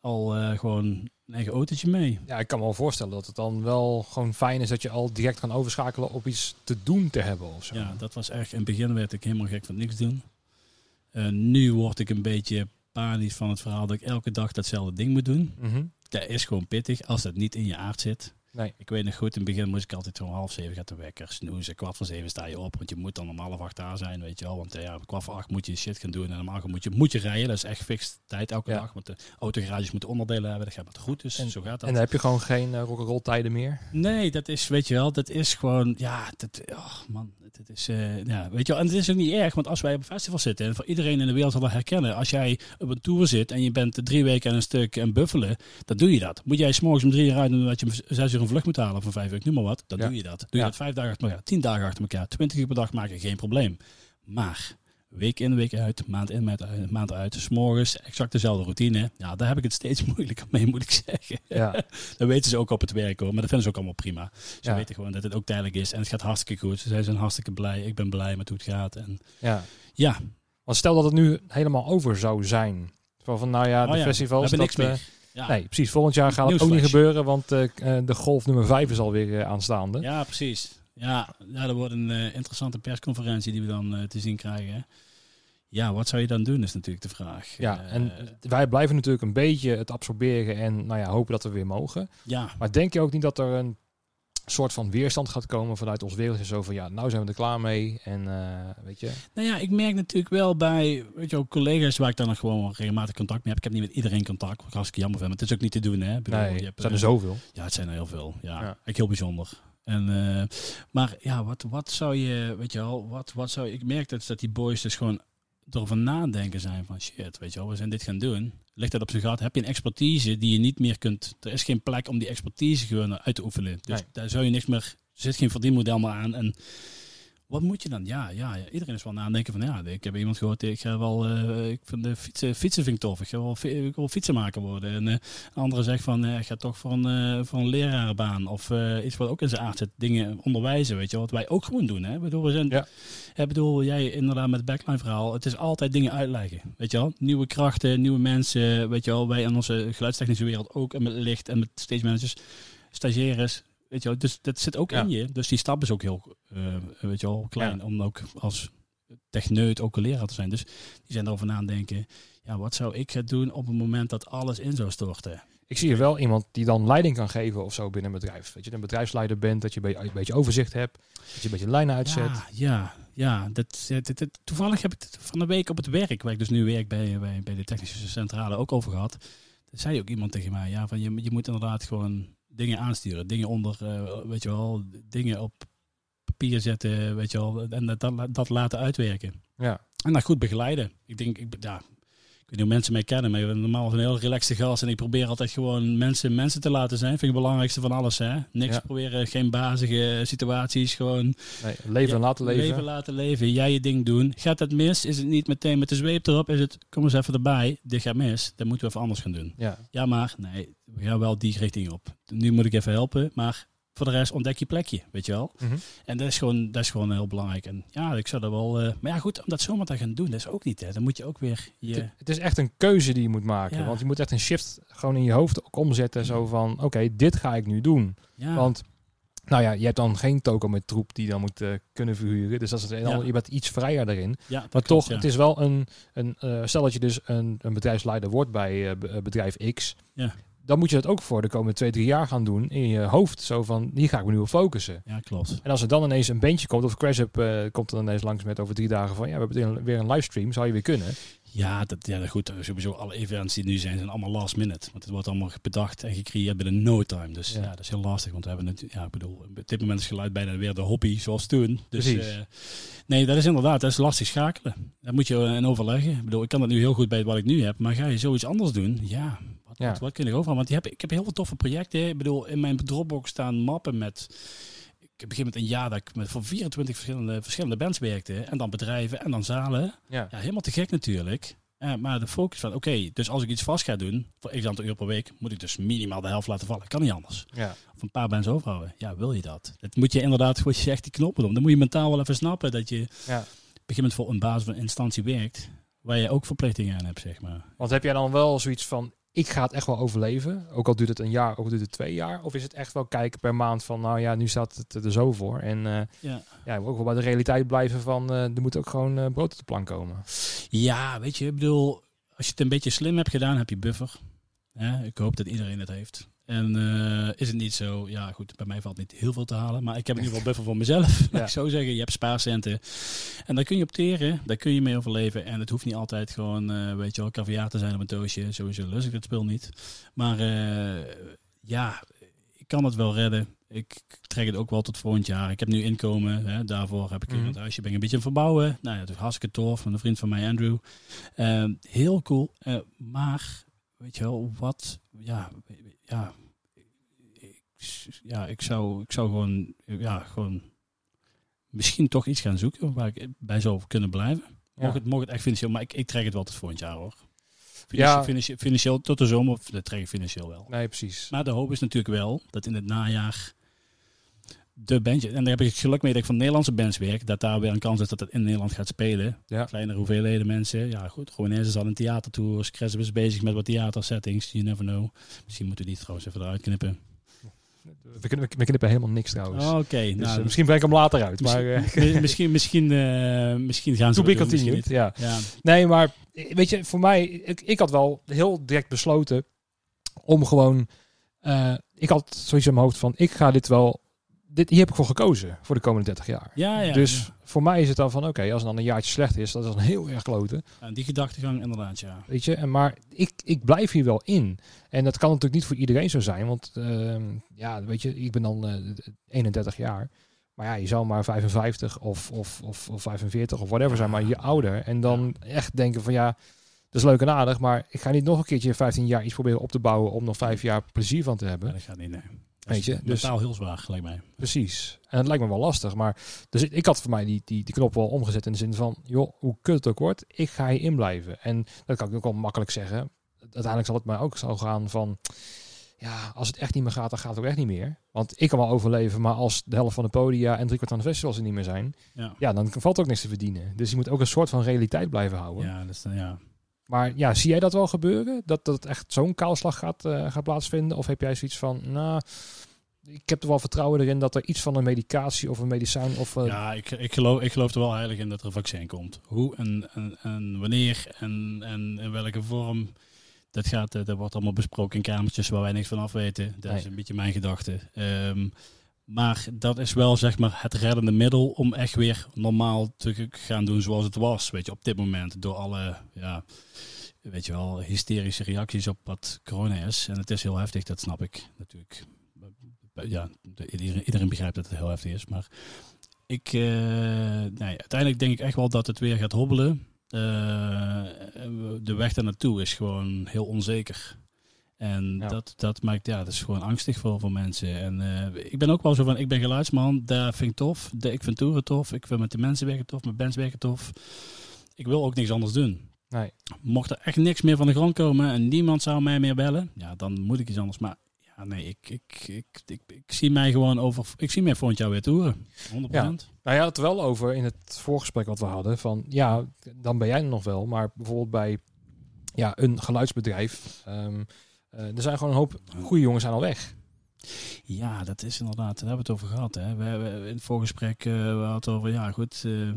[SPEAKER 2] al eh, gewoon een eigen autootje mee.
[SPEAKER 1] Ja, ik kan me wel voorstellen dat het dan wel gewoon fijn is dat je al direct kan overschakelen op iets te doen te hebben of zo.
[SPEAKER 2] Ja, dat was echt. In het begin werd ik helemaal gek van niks doen. Eh, nu word ik een beetje panisch van het verhaal dat ik elke dag datzelfde ding moet doen.
[SPEAKER 1] Mhm.
[SPEAKER 2] Dat is gewoon pittig als dat niet in je aard zit.
[SPEAKER 1] Nee.
[SPEAKER 2] Ik weet nog goed, in het begin moest ik altijd om half zeven gaat de wekker snoezen. Kwart voor zeven sta je op, want je moet dan om half acht daar zijn, weet je wel. Want eh, ja, kwart voor acht moet je shit gaan doen en om acht moet je, moet je rijden. Dat is echt fix tijd elke
[SPEAKER 1] Ja.
[SPEAKER 2] dag, want de autogarages moeten onderdelen hebben. Dat gaat maar goed, dus
[SPEAKER 1] En-
[SPEAKER 2] zo gaat dat.
[SPEAKER 1] En dan heb je gewoon geen uh, rock'n'roll tijden meer.
[SPEAKER 2] Nee, dat is, weet je wel, dat is gewoon, ja, dat, oh man, dat is, eh, ja, weet je wel, en het is ook niet erg, want als wij op een festival zitten, en voor iedereen in de wereld zal dat herkennen, als jij op een tour zit en je bent drie weken aan een stuk en buffelen, dan doe je dat. Moet jij s'morgens om drie uur uit doen dat je om zes uur een vlucht moet halen van vijf uur, ik noem maar wat, dan
[SPEAKER 1] Ja.
[SPEAKER 2] doe je dat. Doe je
[SPEAKER 1] Ja.
[SPEAKER 2] dat vijf dagen achter elkaar, tien dagen achter elkaar, twintig uur per dag maken, geen probleem. Maar week in, week uit, maand in, maand uit, maand uit, s'morgens exact dezelfde routine, ja, daar heb ik het steeds moeilijker mee, moet ik zeggen.
[SPEAKER 1] Ja,
[SPEAKER 2] Dat weten ze ook op het werk hoor, maar dat vinden ze ook allemaal prima. Ze
[SPEAKER 1] Ja.
[SPEAKER 2] weten gewoon dat het ook tijdelijk is en het gaat hartstikke goed. Ze zijn hartstikke blij, ik ben blij met hoe het gaat. En
[SPEAKER 1] ja.
[SPEAKER 2] ja,
[SPEAKER 1] Want stel dat het nu helemaal over zou zijn. Van, van nou ja,
[SPEAKER 2] Oh
[SPEAKER 1] de
[SPEAKER 2] ja,
[SPEAKER 1] festivals. dat,
[SPEAKER 2] niks
[SPEAKER 1] eh,
[SPEAKER 2] meer. Ja.
[SPEAKER 1] Nee, precies. Volgend jaar gaat het ook niet gebeuren, want eh, eh, de golf nummer 5 is alweer eh, aanstaande.
[SPEAKER 2] ja, precies. Ja, ja, dat wordt een interessante persconferentie die we dan te zien krijgen. Ja, wat zou je dan doen is natuurlijk de vraag.
[SPEAKER 1] Ja, en wij blijven natuurlijk een beetje het absorberen en nou ja, hopen dat we weer mogen.
[SPEAKER 2] ja,
[SPEAKER 1] Maar denk je ook niet dat er een soort van weerstand gaat komen vanuit ons wereld? Zo van ja, nou zijn we er klaar mee. En eh, weet je,
[SPEAKER 2] nou ja, ik merk natuurlijk wel bij weet je, ook collega's waar ik dan nog gewoon regelmatig contact mee heb. Ik heb niet met iedereen contact, wat ik hartstikke jammer vind. Maar het is ook niet te doen, hè. Bedoel,
[SPEAKER 1] nee,
[SPEAKER 2] je
[SPEAKER 1] er
[SPEAKER 2] hebt,
[SPEAKER 1] zijn er zoveel.
[SPEAKER 2] Ja, het zijn er heel veel. Ja,
[SPEAKER 1] Ja.
[SPEAKER 2] ik heel bijzonder. En, eh, maar ja, wat, wat zou je, weet je wel, wat, wat zou ik merk dat, dat die boys dus gewoon erover nadenken zijn van shit, weet je wel, we zijn dit gaan doen. Ligt dat op zijn gat? Heb je een expertise die je niet meer kunt, er is geen plek om die expertise gewoon uit te oefenen. Dus
[SPEAKER 1] Nee.
[SPEAKER 2] daar zou je niks meer, er zit geen verdienmodel meer aan. En wat moet je dan? Ja, ja, ja, iedereen is wel nadenken van ja, ik heb iemand gehoord, ik ga wel, eh, ik vind de fietsen, fietsen vind ik tof, ik ga wel, ik wil fietsenmaker worden. En eh, een andere zegt van, eh, ik ga toch voor een, eh, voor een lerarenbaan of eh, iets wat ook in zijn aard zit, dingen onderwijzen, weet je wel, wat wij ook gewoon doen. Hè? Ik bedoel, we zijn,
[SPEAKER 1] Ja.
[SPEAKER 2] ik bedoel, jij inderdaad met het backline verhaal, het is altijd dingen uitleggen, weet je wel. Nieuwe krachten, nieuwe mensen, weet je wel, wij in onze geluidstechnische wereld ook, en met licht en met stage managers, stagiaires, weet je wel. Dus dat zit ook
[SPEAKER 1] Ja.
[SPEAKER 2] in je. Dus die stap is ook heel, eh, weet je wel, klein om ook als techneut ook een leraar te zijn. Dus die zijn erover na aan denken, ja, wat zou ik gaan doen op het moment dat alles in zou storten?
[SPEAKER 1] Ik zie er wel iemand die dan leiding kan geven of zo binnen een bedrijf. Dat je een bedrijfsleider bent, dat je een beetje, een beetje overzicht hebt, dat je een beetje lijnen uitzet.
[SPEAKER 2] Ja, ja, ja. Dat, dat, dat- dat- toevallig heb ik het van de week op het werk, waar ik dus nu werk bij, bij, bij de technische centrale, ook over gehad. Daar zei ook iemand tegen mij, ja, van je, je moet inderdaad gewoon dingen aansturen. Dingen onder, eh, weet je wel, dingen op papier zetten, weet je wel, en dat, dat, dat laten uitwerken.
[SPEAKER 1] Ja.
[SPEAKER 2] En dat goed begeleiden. Ik denk, ik, ja, ik weet niet hoe mensen mij kennen, maar ik ben normaal een heel relaxte gast. En ik probeer altijd gewoon mensen mensen te laten zijn. Vind ik het belangrijkste van alles, hè. Niks
[SPEAKER 1] Ja.
[SPEAKER 2] proberen, geen bazige situaties. Gewoon
[SPEAKER 1] Nee, leven en
[SPEAKER 2] ja,
[SPEAKER 1] laten leven.
[SPEAKER 2] Leven laten leven. Jij je ding doen. Gaat het mis? Is het niet meteen met de zweep erop? Is het, kom eens even erbij. Dit gaat mis. Dan moeten we even anders gaan doen.
[SPEAKER 1] Ja.
[SPEAKER 2] Ja, maar nee, we gaan wel die richting op. Nu moet ik even helpen, maar voor de rest ontdek je plekje, weet je wel.
[SPEAKER 1] Mhm.
[SPEAKER 2] En dat is gewoon, dat is gewoon heel belangrijk. En ja, ik zou dat wel... eh, maar ja, goed, om dat zomaar te gaan doen, dat is ook niet, hè. Dan moet je ook weer je...
[SPEAKER 1] Het, het is echt een keuze die je moet maken.
[SPEAKER 2] Ja.
[SPEAKER 1] Want je moet echt een shift gewoon in je hoofd ook omzetten. Zo van, oké, dit ga ik nu doen.
[SPEAKER 2] Ja,
[SPEAKER 1] Want, nou ja, je hebt dan geen toko met troep die dan moet eh, kunnen verhuren. Dus dat is het,
[SPEAKER 2] Ja.
[SPEAKER 1] je bent iets vrijer daarin.
[SPEAKER 2] ja,
[SPEAKER 1] Maar toch,
[SPEAKER 2] ja.
[SPEAKER 1] het is wel een, een eh, stel dat je dus een, een bedrijfsleider wordt bij be- bedrijf X. Dan moet je dat ook voor de komende twee, drie jaar gaan doen in je hoofd. Zo van, hier ga ik me nu op focussen.
[SPEAKER 2] Ja, klopt.
[SPEAKER 1] En als er dan ineens een bandje komt, of Crash Up eh, komt er dan ineens langs met over drie dagen van, ja, we hebben weer een livestream, zou je weer kunnen.
[SPEAKER 2] Ja, dat, ja, goed. Sowieso alle events die nu zijn, zijn allemaal last minute. Want het wordt allemaal bedacht en gecreëerd binnen no time. Dus
[SPEAKER 1] Ja.
[SPEAKER 2] ja, dat is heel lastig. Want we hebben het, ja, ik bedoel, op dit moment is geluid bijna weer de hobby zoals toen. Dus eh, nee, dat is inderdaad, dat is lastig schakelen. Daar moet je in overleggen. Ik bedoel, ik kan dat nu heel goed bij wat ik nu heb. Maar ga je zoiets anders doen? Ja, wat,
[SPEAKER 1] Ja.
[SPEAKER 2] wat, wat kun je overal? Want die heb, ik heb heel veel toffe projecten. Ik bedoel, in mijn Dropbox staan mappen met... Ik begin met een jaar dat ik met voor 24 verschillende, verschillende bands werkte. En dan bedrijven en dan zalen.
[SPEAKER 1] Ja.
[SPEAKER 2] Ja, helemaal te gek natuurlijk. Maar de focus van, oké, dus als ik iets vast ga doen, voor x aantal uur per week, moet ik dus minimaal de helft laten vallen. Kan niet anders.
[SPEAKER 1] Ja.
[SPEAKER 2] Of een paar bands overhouden. Ja, wil je dat? Dat moet je inderdaad, wat je zegt, die knoppen om. Dan moet je mentaal wel even snappen dat je
[SPEAKER 1] Ja.
[SPEAKER 2] moment voor een basis van een instantie werkt, waar je ook verplichtingen aan hebt, zeg maar.
[SPEAKER 1] Want heb jij dan wel zoiets van, ik ga het echt wel overleven? Ook al duurt het een jaar, ook al duurt het twee jaar. Of is het echt wel kijken per maand van, nou ja, nu staat het er zo voor. En eh,
[SPEAKER 2] Ja.
[SPEAKER 1] ja, ook wel bij de realiteit blijven van, eh, er moet ook gewoon eh, brood op de plank komen.
[SPEAKER 2] ja, weet je, ik bedoel, als je het een beetje slim hebt gedaan, heb je buffer. Ja, ik hoop dat iedereen het heeft. En eh, is het niet zo, ja goed, bij mij valt niet heel veel te halen. Maar ik heb in ieder geval buffer voor mezelf.
[SPEAKER 1] Ja.
[SPEAKER 2] ik zo zeggen, je hebt spaarcenten. En daar kun je opteren, daar kun je mee overleven. En het hoeft niet altijd gewoon, eh, weet je wel, caviar te zijn op een doosje. Sowieso lust ik het spul niet. Maar eh, ja, ik kan het wel redden. Ik trek het ook wel tot volgend jaar. Ik heb nu inkomen. Hè, daarvoor heb ik
[SPEAKER 1] Mhm.
[SPEAKER 2] een huisje. Ben ik een beetje aan het verbouwen. Nou ja, dat is hartstikke tof. Van een vriend van mij, Andrew. Eh, heel cool. Maar, weet je wel, wat... Ja, ja, ik, ja, ik zou, ik zou gewoon, ja, gewoon misschien toch iets gaan zoeken waar ik bij zou kunnen blijven.
[SPEAKER 1] Ja.
[SPEAKER 2] Mocht, het, mocht het echt financieel, maar ik, ik trek het wel tot volgend jaar hoor.
[SPEAKER 1] Ja.
[SPEAKER 2] Financieel, financieel, financieel tot de zomer, dat trek ik financieel wel.
[SPEAKER 1] Nee, precies.
[SPEAKER 2] Maar de hoop is natuurlijk wel dat in het najaar de bandje, en daar heb ik geluk mee dat ik van Nederlandse bands werk, dat daar weer een kans is dat het in Nederland gaat spelen.
[SPEAKER 1] Ja.
[SPEAKER 2] Kleinere hoeveelheden mensen. Ja goed, gewoon eens is al een theatertour. Crescent is bezig met wat theatersettings, you never know. Misschien moeten we die trouwens even eruit knippen.
[SPEAKER 1] We, kunnen, we knippen helemaal niks trouwens.
[SPEAKER 2] Oké,
[SPEAKER 1] Dus,
[SPEAKER 2] nou,
[SPEAKER 1] eh, misschien breng ik hem later uit. Maar
[SPEAKER 2] misschien,
[SPEAKER 1] eh
[SPEAKER 2] misschien, misschien, eh, misschien gaan ze
[SPEAKER 1] to be
[SPEAKER 2] misschien
[SPEAKER 1] continued. Ja.
[SPEAKER 2] Ja,
[SPEAKER 1] Nee, maar weet je, voor mij, ik, ik had wel heel direct besloten om gewoon, ik had zoiets in mijn hoofd van, ik ga dit wel, dit, hier heb ik voor gekozen voor de komende 30 jaar.
[SPEAKER 2] ja, ja.
[SPEAKER 1] dus
[SPEAKER 2] ja.
[SPEAKER 1] voor mij is het dan van, oké, als het dan een jaartje slecht is, dat is dan heel erg kloten,
[SPEAKER 2] Ja, die gedachtegang inderdaad, ja.
[SPEAKER 1] weet je. En, maar ik, ik blijf hier wel in. En dat kan natuurlijk niet voor iedereen zo zijn, want ehm, ja, weet je, ik ben dan eh, 31 jaar. Maar ja, je zou maar 55 of, of, of, of 45 of whatever zijn, maar je ouder. En dan echt denken van ja, dat is leuk en aardig, maar ik ga niet nog een keertje 15 jaar iets proberen op te bouwen om nog vijf jaar plezier van te
[SPEAKER 2] Ja,
[SPEAKER 1] hebben.
[SPEAKER 2] dat gaat niet, nee.
[SPEAKER 1] Weet je, dus-
[SPEAKER 2] mentaal heel zwaar, gelijk mij.
[SPEAKER 1] Precies. En het lijkt me wel lastig, maar dus ik, ik had voor mij die, die, die knop wel omgezet in de zin van, joh, hoe kut het ook wordt, ik ga hierin blijven. En dat kan ik ook wel makkelijk zeggen. Uiteindelijk zal het mij ook zo gaan van, ja, als het echt niet meer gaat, dan gaat het ook echt niet meer. Want ik kan wel overleven, maar als de helft van de podia en driekwart van de festivals er niet meer zijn,
[SPEAKER 2] Ja,
[SPEAKER 1] ja, dan valt ook niks te verdienen. Dus je moet ook een soort van realiteit blijven houden.
[SPEAKER 2] ja, dan, ja.
[SPEAKER 1] Maar ja, zie jij dat wel gebeuren? Dat, dat echt zo'n kaalslag gaat, eh, gaat plaatsvinden? Of heb jij zoiets van, nou, ik heb er wel vertrouwen erin dat er iets van een medicatie of een medicijn of... eh,
[SPEAKER 2] Ja, ik, ik, geloof, ik geloof er wel heilig in dat er een vaccin komt. Hoe en, en, en wanneer en, en in welke vorm, dat, gaat, eh, dat wordt allemaal besproken in kamertjes waar wij niks van af weten. Dat is een beetje mijn gedachte. Ehm, maar dat is wel zeg maar het reddende middel om echt weer normaal te gaan doen zoals het was. Weet je, op dit moment door alle, ja, weet je wel, hysterische reacties op wat corona is. En het is heel heftig, dat snap ik natuurlijk. Ja, de- iedereen, begrijpt dat het heel heftig is, maar ik, eh, uiteindelijk denk ik echt wel dat het weer gaat hobbelen. Eh, de weg daar naartoe is gewoon heel onzeker. En
[SPEAKER 1] Ja.
[SPEAKER 2] dat, dat maakt, ja, dat is gewoon angstig voor, voor mensen. En eh, ik ben ook wel zo van, ik ben geluidsman, daar vind ik tof. De, ik vind toeren tof, ik vind met de mensen werken tof, met bands werken tof. Ik wil ook niks anders doen.
[SPEAKER 1] Nee.
[SPEAKER 2] Mocht er echt niks meer van de grond komen en niemand zou mij meer bellen, ja, dan moet ik iets anders. Maar ja, nee, ik, ik, ik, ik, ik zie mij gewoon over, ik zie mij volgend jaar weer toeren. 100%.
[SPEAKER 1] Nou, je had het wel over in het voorgesprek wat we hadden. Van ja, dan ben jij er nog wel. Maar bijvoorbeeld bij ja, een geluidsbedrijf. ehm, eh, er zijn gewoon een hoop goede jongens aan al weg.
[SPEAKER 2] Ja, dat is inderdaad, daar hebben we het over gehad. Hè. We hebben in het voorgesprek eh, we hadden over, ja goed, eh,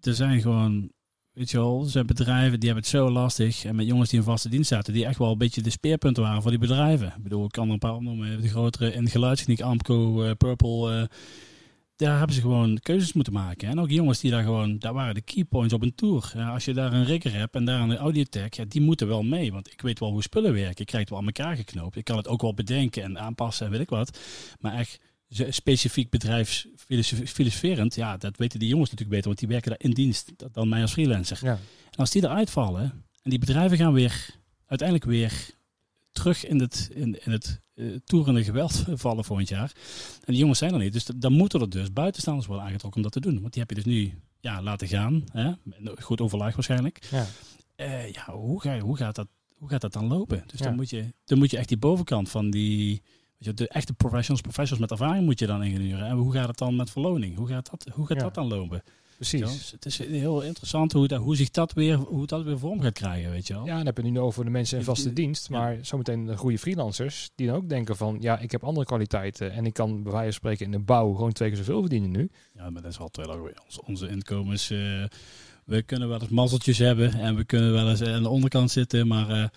[SPEAKER 2] er zijn gewoon, weet je wel, er zijn bedrijven die hebben het zo lastig. En met jongens die in vaste dienst zaten, die echt wel een beetje de speerpunten waren voor die bedrijven. Ik bedoel, ik kan er een paar opnoemen, de grotere in geluidstechniek, Amco, eh, Purple. Daar hebben ze gewoon keuzes moeten maken. En ook jongens die daar gewoon, daar waren de keypoints op een tour. Ja, als je daar een rigger hebt en daar een audiotech, ja, die moeten wel mee. Want ik weet wel hoe spullen werken. Ik krijg het wel aan elkaar geknoopt. Ik kan het ook wel bedenken en aanpassen en weet ik wat. Maar echt specifiek bedrijfsfilosoferend, ja, dat weten die jongens natuurlijk beter. Want die werken daar in dienst dan mij als freelancer.
[SPEAKER 1] Ja.
[SPEAKER 2] En als die eruit vallen en die bedrijven gaan weer uiteindelijk weer terug in het, in, in het eh, toerende geweld vallen volgend jaar. En die jongens zijn er niet. Dus dan moeten er dus buitenstaanders worden aangetrokken om dat te doen. Want die heb je dus nu ja, laten gaan. Hè? Goed overleg waarschijnlijk.
[SPEAKER 1] Ja.
[SPEAKER 2] Eh, ja, hoe, ga je, hoe, gaat dat, hoe gaat dat dan lopen? Dus
[SPEAKER 1] Ja.
[SPEAKER 2] dan, moet je, dan moet je echt die bovenkant van die... Weet je, de echte professionals, professionals met ervaring moet je dan inhuren. En hoe gaat het dan met verloning? Hoe gaat dat, hoe gaat
[SPEAKER 1] Ja.
[SPEAKER 2] dat dan lopen? Weet je wel?
[SPEAKER 1] Precies.
[SPEAKER 2] Dus het is heel interessant hoe, dat, hoe zich dat weer, hoe dat weer vorm gaat krijgen, weet je wel.
[SPEAKER 1] Ja, dan heb je nu over de mensen in vaste
[SPEAKER 2] die-
[SPEAKER 1] dienst.
[SPEAKER 2] ja.
[SPEAKER 1] Maar zometeen de goede freelancers. Die dan ook denken van, ja, ik heb andere kwaliteiten. En ik kan bij wijze van spreken in de bouw gewoon twee keer zoveel verdienen nu.
[SPEAKER 2] Ja, maar dat is wel tweede weer. Onze, onze inkomens. eh, we kunnen wel eens mazzeltjes hebben en we kunnen wel eens aan de onderkant zitten, maar eh,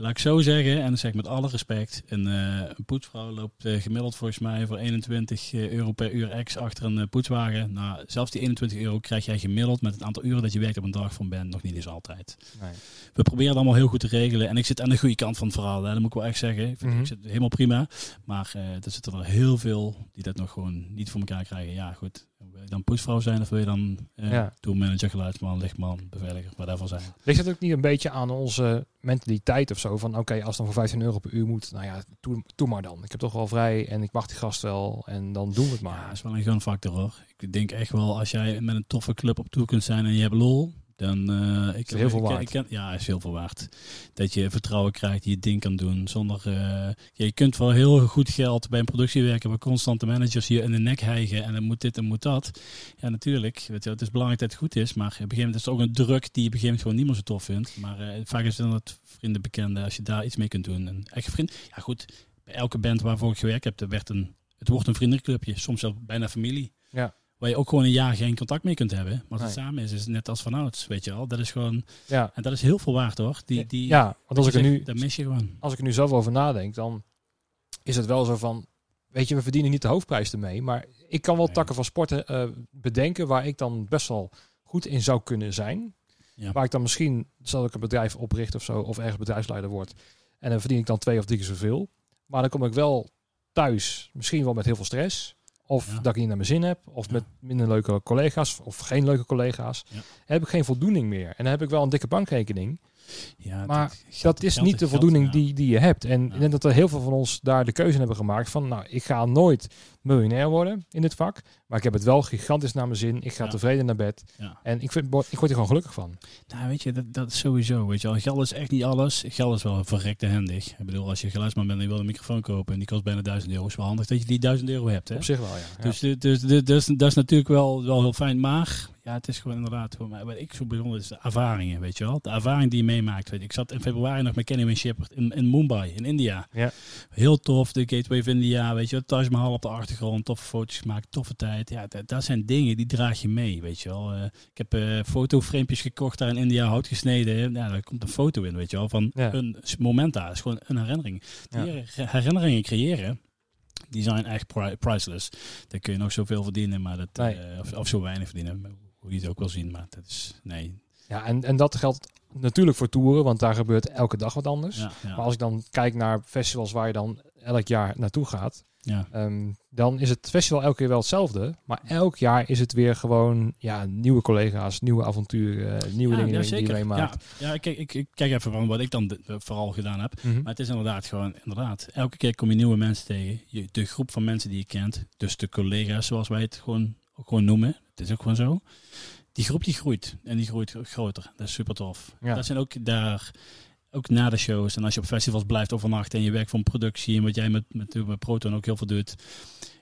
[SPEAKER 2] laat ik zo zeggen, en dan zeg ik met alle respect, een, eh, een poetsvrouw loopt eh, gemiddeld volgens mij voor 21 euro per uur ex achter een eh, poetswagen. Nou, zelfs die 21 euro krijg jij gemiddeld met het aantal uren dat je werkt op een dag van bent nog niet eens altijd.
[SPEAKER 1] Nee.
[SPEAKER 2] We proberen het allemaal heel goed te regelen en ik zit aan de goede kant van het verhaal, hè. dat moet ik wel echt zeggen. Ik, vind,
[SPEAKER 1] Mhm.
[SPEAKER 2] ik zit helemaal prima, maar eh, er zitten er heel veel die dat nog gewoon niet voor elkaar krijgen. Ja, goed. Wil je dan poetsvrouw zijn of wil je dan eh
[SPEAKER 1] Ja.
[SPEAKER 2] tourmanager, geluidsman, lichtman, beveiliger, whatever zijn?
[SPEAKER 1] Ligt het ook niet een beetje aan onze mentaliteit of zo? Van oké, als dan voor 15 euro per uur moet, nou ja, doe, maar dan. Ik heb toch wel vrij en ik wacht die gast wel en dan doen we het
[SPEAKER 2] Ja,
[SPEAKER 1] maar.
[SPEAKER 2] dat is wel een gunfactor hoor. Ik denk echt wel, als jij met een toffe club op tour kunt zijn en je hebt lol, dan... eh ik,
[SPEAKER 1] Is heel veel
[SPEAKER 2] ik-
[SPEAKER 1] waard.
[SPEAKER 2] ik ja, is heel veel waard. Dat je vertrouwen krijgt, die je ding kan doen zonder... eh, ja, je kunt wel heel goed geld bij een productie werken waar constante managers je in de nek hijgen en dan moet dit en moet dat. Ja, natuurlijk. Weet je, het is belangrijk dat het goed is, maar op een gegeven moment is het ook een druk die je op een gegeven moment gewoon niet meer zo tof vindt. Maar eh, vaak is het dan het vrienden, bekenden, als je daar iets mee kunt doen. En echt vriend, ja goed, bij elke band waarvoor ik gewerkt heb, er werd een, het wordt een vriendenclubje, soms zelfs bijna familie.
[SPEAKER 1] Ja.
[SPEAKER 2] Waar je ook gewoon een jaar geen contact mee kunt hebben. Maar als het
[SPEAKER 1] Nee.
[SPEAKER 2] samen is, is het net als vanouds, weet je wel. Dat is gewoon,
[SPEAKER 1] Ja,
[SPEAKER 2] en dat is heel veel waard hoor. Die, die,
[SPEAKER 1] ja want als ik, er nu,
[SPEAKER 2] Dat mis je gewoon.
[SPEAKER 1] als ik er nu zelf over nadenk, dan is het wel zo van, weet je, we verdienen niet de hoofdprijs ermee, maar ik kan wel
[SPEAKER 2] Nee.
[SPEAKER 1] takken van sporten eh, bedenken waar ik dan best wel goed in zou kunnen zijn.
[SPEAKER 2] Ja.
[SPEAKER 1] Waar ik dan misschien, zal ik een bedrijf opricht of zo, of ergens bedrijfsleider word. En dan verdien ik dan twee of drie keer zoveel. Maar dan kom ik wel thuis, misschien wel met heel veel stress. Of
[SPEAKER 2] Ja.
[SPEAKER 1] dat ik niet naar mijn zin heb. Of
[SPEAKER 2] Ja.
[SPEAKER 1] met minder leuke collega's. Of geen leuke collega's.
[SPEAKER 2] Ja.
[SPEAKER 1] Heb ik geen voldoening meer. En dan heb ik wel een dikke bankrekening.
[SPEAKER 2] Ja,
[SPEAKER 1] Maar
[SPEAKER 2] geld-
[SPEAKER 1] dat is
[SPEAKER 2] geld-
[SPEAKER 1] niet de voldoening die, die je hebt. En ik denk dat er heel veel van ons daar de keuze in hebben gemaakt. Van nou, ik ga nooit miljonair worden in dit vak. Maar ik heb het wel gigantisch naar mijn zin. Ik ga
[SPEAKER 2] Ja.
[SPEAKER 1] tevreden naar bed.
[SPEAKER 2] Ja.
[SPEAKER 1] En ik, vind, ik word er gewoon gelukkig van.
[SPEAKER 2] Nou, weet je, dat, dat is sowieso. Weet je wel. Geld is echt niet alles. Geld is wel verrekte handig. Ik bedoel, als je geluidsman bent en je wil een microfoon kopen en die kost bijna 1000 euro, is wel handig dat je die 1000 euro hebt. Hè?
[SPEAKER 1] Op zich wel, ja.
[SPEAKER 2] Dus, dus, dus, dus, dus dat is natuurlijk wel, wel heel fijn. Maar ja, het is gewoon inderdaad, voor mij, wat ik zo bijzonder is de ervaringen, weet je wel. De ervaring die je meemaakt. Weet je. Ik zat in februari nog met Kenny Shepherd in, in Mumbai, in India.
[SPEAKER 1] Ja.
[SPEAKER 2] Heel tof, de Gateway of India, weet je wel. Taj Mahal op de achtergrond, toffe foto's gemaakt, toffe tijd. Ja, dat, dat zijn dingen die draag je mee, weet je wel. Eh, ik heb eh fotoframepjes gekocht daar in India, hout gesneden. Ja, daar komt een foto in, weet je wel, van
[SPEAKER 1] Ja.
[SPEAKER 2] een moment daar. Het is gewoon een herinnering.
[SPEAKER 1] Ja.
[SPEAKER 2] Die herinneringen creëren, die zijn echt pri- priceless. Daar kun je nog zoveel verdienen, maar dat,
[SPEAKER 1] Nee.
[SPEAKER 2] eh, of, of zo weinig verdienen, hoe je het ook wil zien. Maar dat is, nee.
[SPEAKER 1] Ja, en, en dat geldt natuurlijk voor toeren, want daar gebeurt elke dag wat anders.
[SPEAKER 2] Ja, ja,
[SPEAKER 1] Maar als ik dan kijk naar festivals waar je dan elk jaar naartoe gaat,
[SPEAKER 2] ja.
[SPEAKER 1] ehm, dan is het festival elke keer wel hetzelfde. Maar elk jaar is het weer gewoon ja, nieuwe collega's, nieuwe avonturen, eh, nieuwe
[SPEAKER 2] ja,
[SPEAKER 1] dingen
[SPEAKER 2] ja,
[SPEAKER 1] die je meemaakt.
[SPEAKER 2] Ja, ja kijk, ik, ik kijk even van wat ik dan de- vooral gedaan heb.
[SPEAKER 1] Mhm.
[SPEAKER 2] Maar het is inderdaad gewoon, inderdaad, elke keer kom je nieuwe mensen tegen. Je, de groep van mensen die je kent, dus de collega's zoals wij het gewoon, gewoon noemen. Het is ook gewoon zo. Die groep die groeit en die groeit groter. Dat is super tof.
[SPEAKER 1] Ja.
[SPEAKER 2] Dat zijn ook daar, ook na de shows en als je op festivals blijft overnachten en je werkt voor een productie en wat jij met, met, met Proton ook heel veel doet.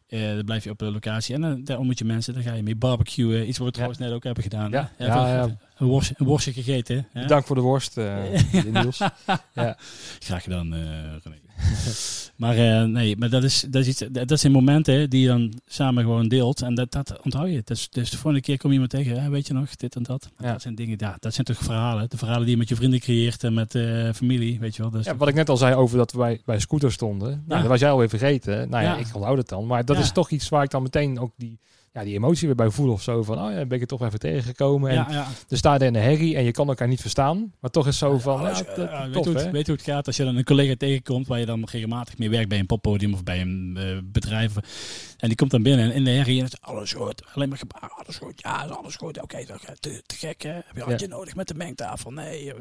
[SPEAKER 2] eh, dan blijf je op de locatie en dan, daar ontmoet je mensen. Dan ga je mee barbecuen. Iets wat we trouwens net ook hebben gedaan.
[SPEAKER 1] Ja,
[SPEAKER 2] hè?
[SPEAKER 1] ja, ja.
[SPEAKER 2] Een, worst, een worstje gegeten. hè?
[SPEAKER 1] Bedankt voor de worst, eh Niels. ja.
[SPEAKER 2] Graag gedaan, eh René. maar eh, nee, maar dat, is, dat, is iets, dat, zijn momenten die je dan samen gewoon deelt. En dat, dat onthoud je. Dus, dus de volgende keer kom je iemand tegen, hè, weet je nog, dit en dat.
[SPEAKER 1] Ja.
[SPEAKER 2] Dat zijn dingen, ja, dat zijn toch verhalen. De verhalen die je met je vrienden creëert en met eh familie, weet je wel. Is
[SPEAKER 1] Ja, wat ik net al zei over dat we bij, bij scooter stonden. Nou,
[SPEAKER 2] Ja.
[SPEAKER 1] dat was jij alweer vergeten. Nou ja, ik onthoud het dan. Maar dat is toch iets waar ik dan meteen ook die, ja, die emotie weer bij voel of zo. Van, oh ja, ben ik er toch even tegengekomen. En
[SPEAKER 2] ja, ja.
[SPEAKER 1] er staat er in de herrie en je kan elkaar niet verstaan. Maar toch is zo van,
[SPEAKER 2] Ja, dus, weet, hoe het, weet hoe het gaat als je dan een collega tegenkomt waar je dan regelmatig mee werkt bij een poppodium of bij een eh, bedrijf. En die komt dan binnen en in de herrie en het is alles goed. Alleen maar alles goed. Ja, is alles goed. Oké, gaat te, te gek hè. Heb je handje nodig met de mengtafel? Nee,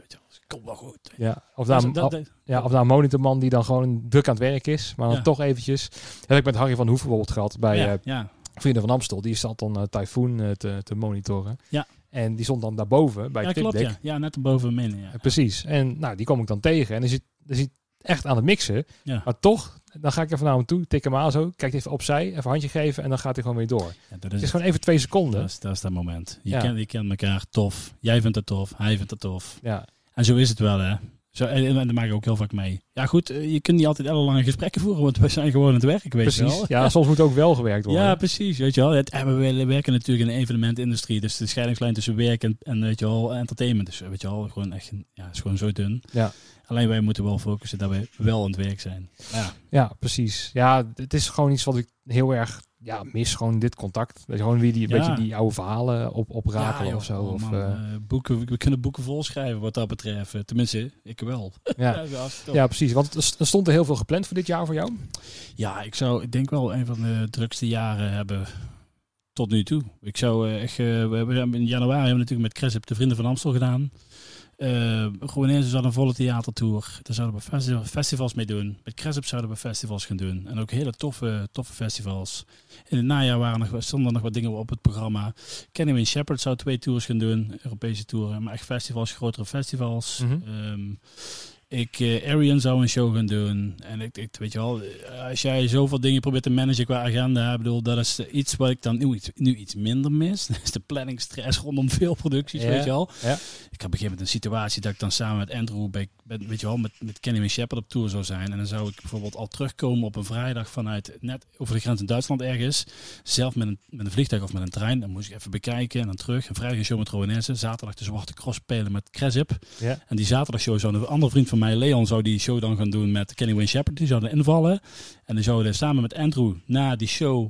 [SPEAKER 2] komt wel goed.
[SPEAKER 1] Ja, of daar,
[SPEAKER 2] dat- dat-
[SPEAKER 1] ja, of daar een monitorman die dan gewoon druk aan het werk is. Maar dan toch eventjes. heb ik met Harry van Hoef bijvoorbeeld gehad bij
[SPEAKER 2] ja,
[SPEAKER 1] eh,
[SPEAKER 2] ja,
[SPEAKER 1] Vrienden van Amstel. Die zat dan eh, Typhoon eh, te, te monitoren.
[SPEAKER 2] Ja.
[SPEAKER 1] En die stond dan daarboven bij
[SPEAKER 2] ja,
[SPEAKER 1] het
[SPEAKER 2] klopt. Ja. ja, net erboven min. Ja.
[SPEAKER 1] Eh, Precies. En nou, die kom ik dan tegen. En dan zit, dan zit echt aan het mixen.
[SPEAKER 2] Ja.
[SPEAKER 1] Maar toch, dan ga ik even naar hem toe, tik hem aan zo, kijk even opzij, even een handje geven en dan gaat hij gewoon weer door.
[SPEAKER 2] Ja, dat
[SPEAKER 1] Het
[SPEAKER 2] is,
[SPEAKER 1] is gewoon even twee seconden.
[SPEAKER 2] dat, is, dat is dat moment. Je,
[SPEAKER 1] Ja.
[SPEAKER 2] kent, je kent elkaar tof. Jij vindt het tof. Hij vindt het tof.
[SPEAKER 1] Ja,
[SPEAKER 2] En zo is het wel, hè. Zo, en, en, daar maak ik ook heel vaak mee. Ja goed, eh, je kunt niet altijd ellenlange gesprekken voeren, want we zijn gewoon aan het werk, weet je
[SPEAKER 1] Precies.
[SPEAKER 2] wel.
[SPEAKER 1] Ja, soms moet ook wel gewerkt worden.
[SPEAKER 2] Ja, precies. Weet je wel. Het, en we werken natuurlijk in de evenementindustrie. Dus de scheidingslijn tussen werk en, en weet je wel, entertainment is weet je wel, gewoon echt ja, is gewoon zo dun.
[SPEAKER 1] Ja.
[SPEAKER 2] Alleen wij moeten wel focussen dat we wel aan het werk zijn. Ja,
[SPEAKER 1] Ja, precies. Ja, het is gewoon iets wat ik heel erg ja, mis. Gewoon dit contact. Dat je gewoon weer die,
[SPEAKER 2] Ja.
[SPEAKER 1] beetje die oude verhalen op, oprakelen
[SPEAKER 2] joh,
[SPEAKER 1] of zo.
[SPEAKER 2] oh,
[SPEAKER 1] of, eh,
[SPEAKER 2] eh, boeken, we kunnen boeken volschrijven wat dat betreft. Eh, Tenminste, ik wel.
[SPEAKER 1] ja.
[SPEAKER 2] ja,
[SPEAKER 1] ja, precies. Want er st- stond er heel veel gepland voor dit jaar voor jou.
[SPEAKER 2] Ja, ik zou, ik denk wel een van de drukste jaren hebben tot nu toe. Ik zou echt, we hebben in januari hebben we natuurlijk met Cresip de Vrienden van Amstel gedaan. Gewoon eens hadden een volle theatertour. Daar zouden we festival, festivals mee doen. Met Cresip zouden we festivals gaan doen. En ook hele toffe, toffe festivals. In het najaar waren nog, stonden er nog wat dingen op het programma. Kenny Shepherd zou twee tours gaan doen. Europese toeren. Maar echt festivals, grotere festivals.
[SPEAKER 1] Mhm.
[SPEAKER 2] Ehm, ik, eh Arian zou een show gaan doen. En ik, ik weet je wel, eh, als jij zoveel dingen probeert te managen qua agenda, ik bedoel, dat is iets wat ik dan nu iets, nu iets minder mis. Dat is de planningstress rondom veel producties,
[SPEAKER 1] Ja,
[SPEAKER 2] weet je wel.
[SPEAKER 1] ja.
[SPEAKER 2] Ik had op een gegeven moment een situatie dat ik dan samen met Andrew, bij, ben- weet je wel, met, met Kenny en Shepard op tour zou zijn. En dan zou ik bijvoorbeeld al terugkomen op een vrijdag vanuit net over de grens in Duitsland ergens. Zelf met een, met een vliegtuig of met een trein. Dan moest ik even bekijken en dan terug. Een vrijdag een show met Rowanesse. Zaterdag de Zwarte Cross spelen met Cresip.
[SPEAKER 1] Ja.
[SPEAKER 2] En die zaterdagshow zou een andere vriend van mij, Leon, zou die show dan gaan doen met Kenny Wayne Shepherd. Die zouden invallen. En die zouden samen met Andrew na die show,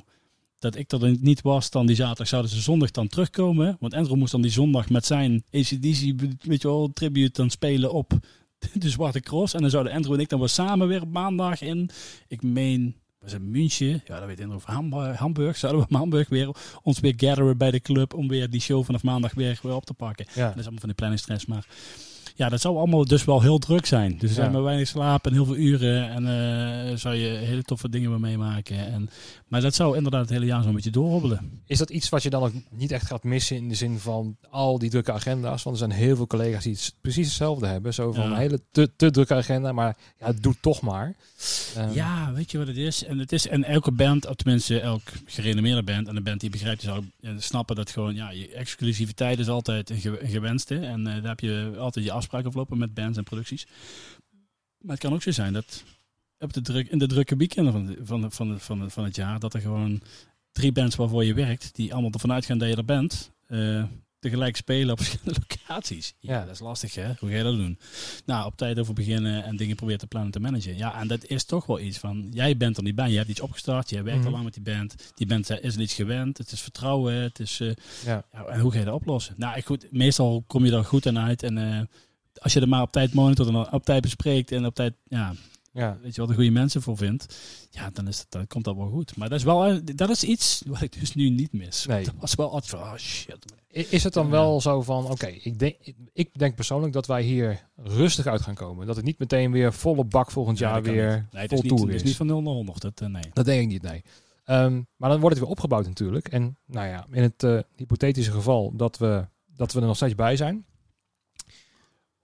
[SPEAKER 2] dat ik er niet was, dan die zaterdag zouden ze zondag dan terugkomen. Want Andrew moest dan die zondag met zijn ACDC, weet je wel, tribute dan spelen op de Zwarte Cross. En dan zouden Andrew en ik dan weer samen weer op maandag in, ik meen, was het München? Ja, dat weet Andrew, of Hamburg, Hamburg. Zouden we op Hamburg weer ons weer gatheren bij de club om weer die show vanaf maandag weer, weer op te pakken.
[SPEAKER 1] Ja.
[SPEAKER 2] Dat is allemaal van die planningstress. Maar ja, dat zou allemaal dus wel heel druk zijn. Dus er zijn maar weinig slaap en heel veel uren. En eh, zou je hele toffe dingen mee meemaken. En, maar dat zou inderdaad het hele jaar zo'n beetje doorhobbelen.
[SPEAKER 1] Is dat iets wat je dan ook niet echt gaat missen in de zin van al die drukke agenda's? Want er zijn heel veel collega's die het precies hetzelfde hebben. Zo van
[SPEAKER 2] Ja.
[SPEAKER 1] een hele te, te drukke agenda, maar ja, doe toch maar. Ehm,
[SPEAKER 2] Ja, weet je wat het is? En het is en elke band, of tenminste elk gerenommeerde band, en een band die begrijpt, die zou eh, snappen dat gewoon, ja, je exclusiviteit is altijd een, ge- een gewenste. En eh, daar heb je altijd je afspraken over lopen met bands en producties. Maar het kan ook zo zijn dat op de druk, in de drukke weekenden van, de- van, de- van, de- van, van het jaar, dat er gewoon drie bands waarvoor je werkt, die allemaal ervan uitgaan dat je er bent, eh, tegelijk spelen op verschillende locaties. Ja, dat is lastig hè. Hoe ga je dat doen? Nou, op tijd over beginnen en dingen proberen te plannen te managen. Ja, en dat is toch wel iets van, jij bent er niet bij. Je hebt iets opgestart, jij werkt
[SPEAKER 1] Mhm.
[SPEAKER 2] al lang met die band. Die band is er iets gewend, het is vertrouwen, het is... eh,
[SPEAKER 1] Ja.
[SPEAKER 2] ja, en hoe ga je dat oplossen? Nou, ik goed, meestal kom je er goed aan uit en... eh, als je er maar op tijd monitort en op tijd bespreekt en op tijd, ja,
[SPEAKER 1] ja.
[SPEAKER 2] weet je wat de goede mensen voor vindt, ja, dan, is het, dan komt dat wel goed. Maar dat is wel, eh, dat is iets wat ik dus nu niet mis.
[SPEAKER 1] Nee.
[SPEAKER 2] Dat was wel oh shit.
[SPEAKER 1] Is het dan wel zo van, oké, ik, denk, ik denk persoonlijk dat wij hier rustig uit gaan komen. Dat het niet meteen weer volle bak volgend
[SPEAKER 2] Nee,
[SPEAKER 1] jaar weer.
[SPEAKER 2] Nee, het
[SPEAKER 1] vol
[SPEAKER 2] is niet, het
[SPEAKER 1] is.
[SPEAKER 2] is niet van 0 naar 100. Dat, eh, nee.
[SPEAKER 1] Dat denk ik niet, nee. Ehm, maar dan wordt het weer opgebouwd natuurlijk. En nou ja, in het eh, hypothetische geval dat we, dat we er nog steeds bij zijn.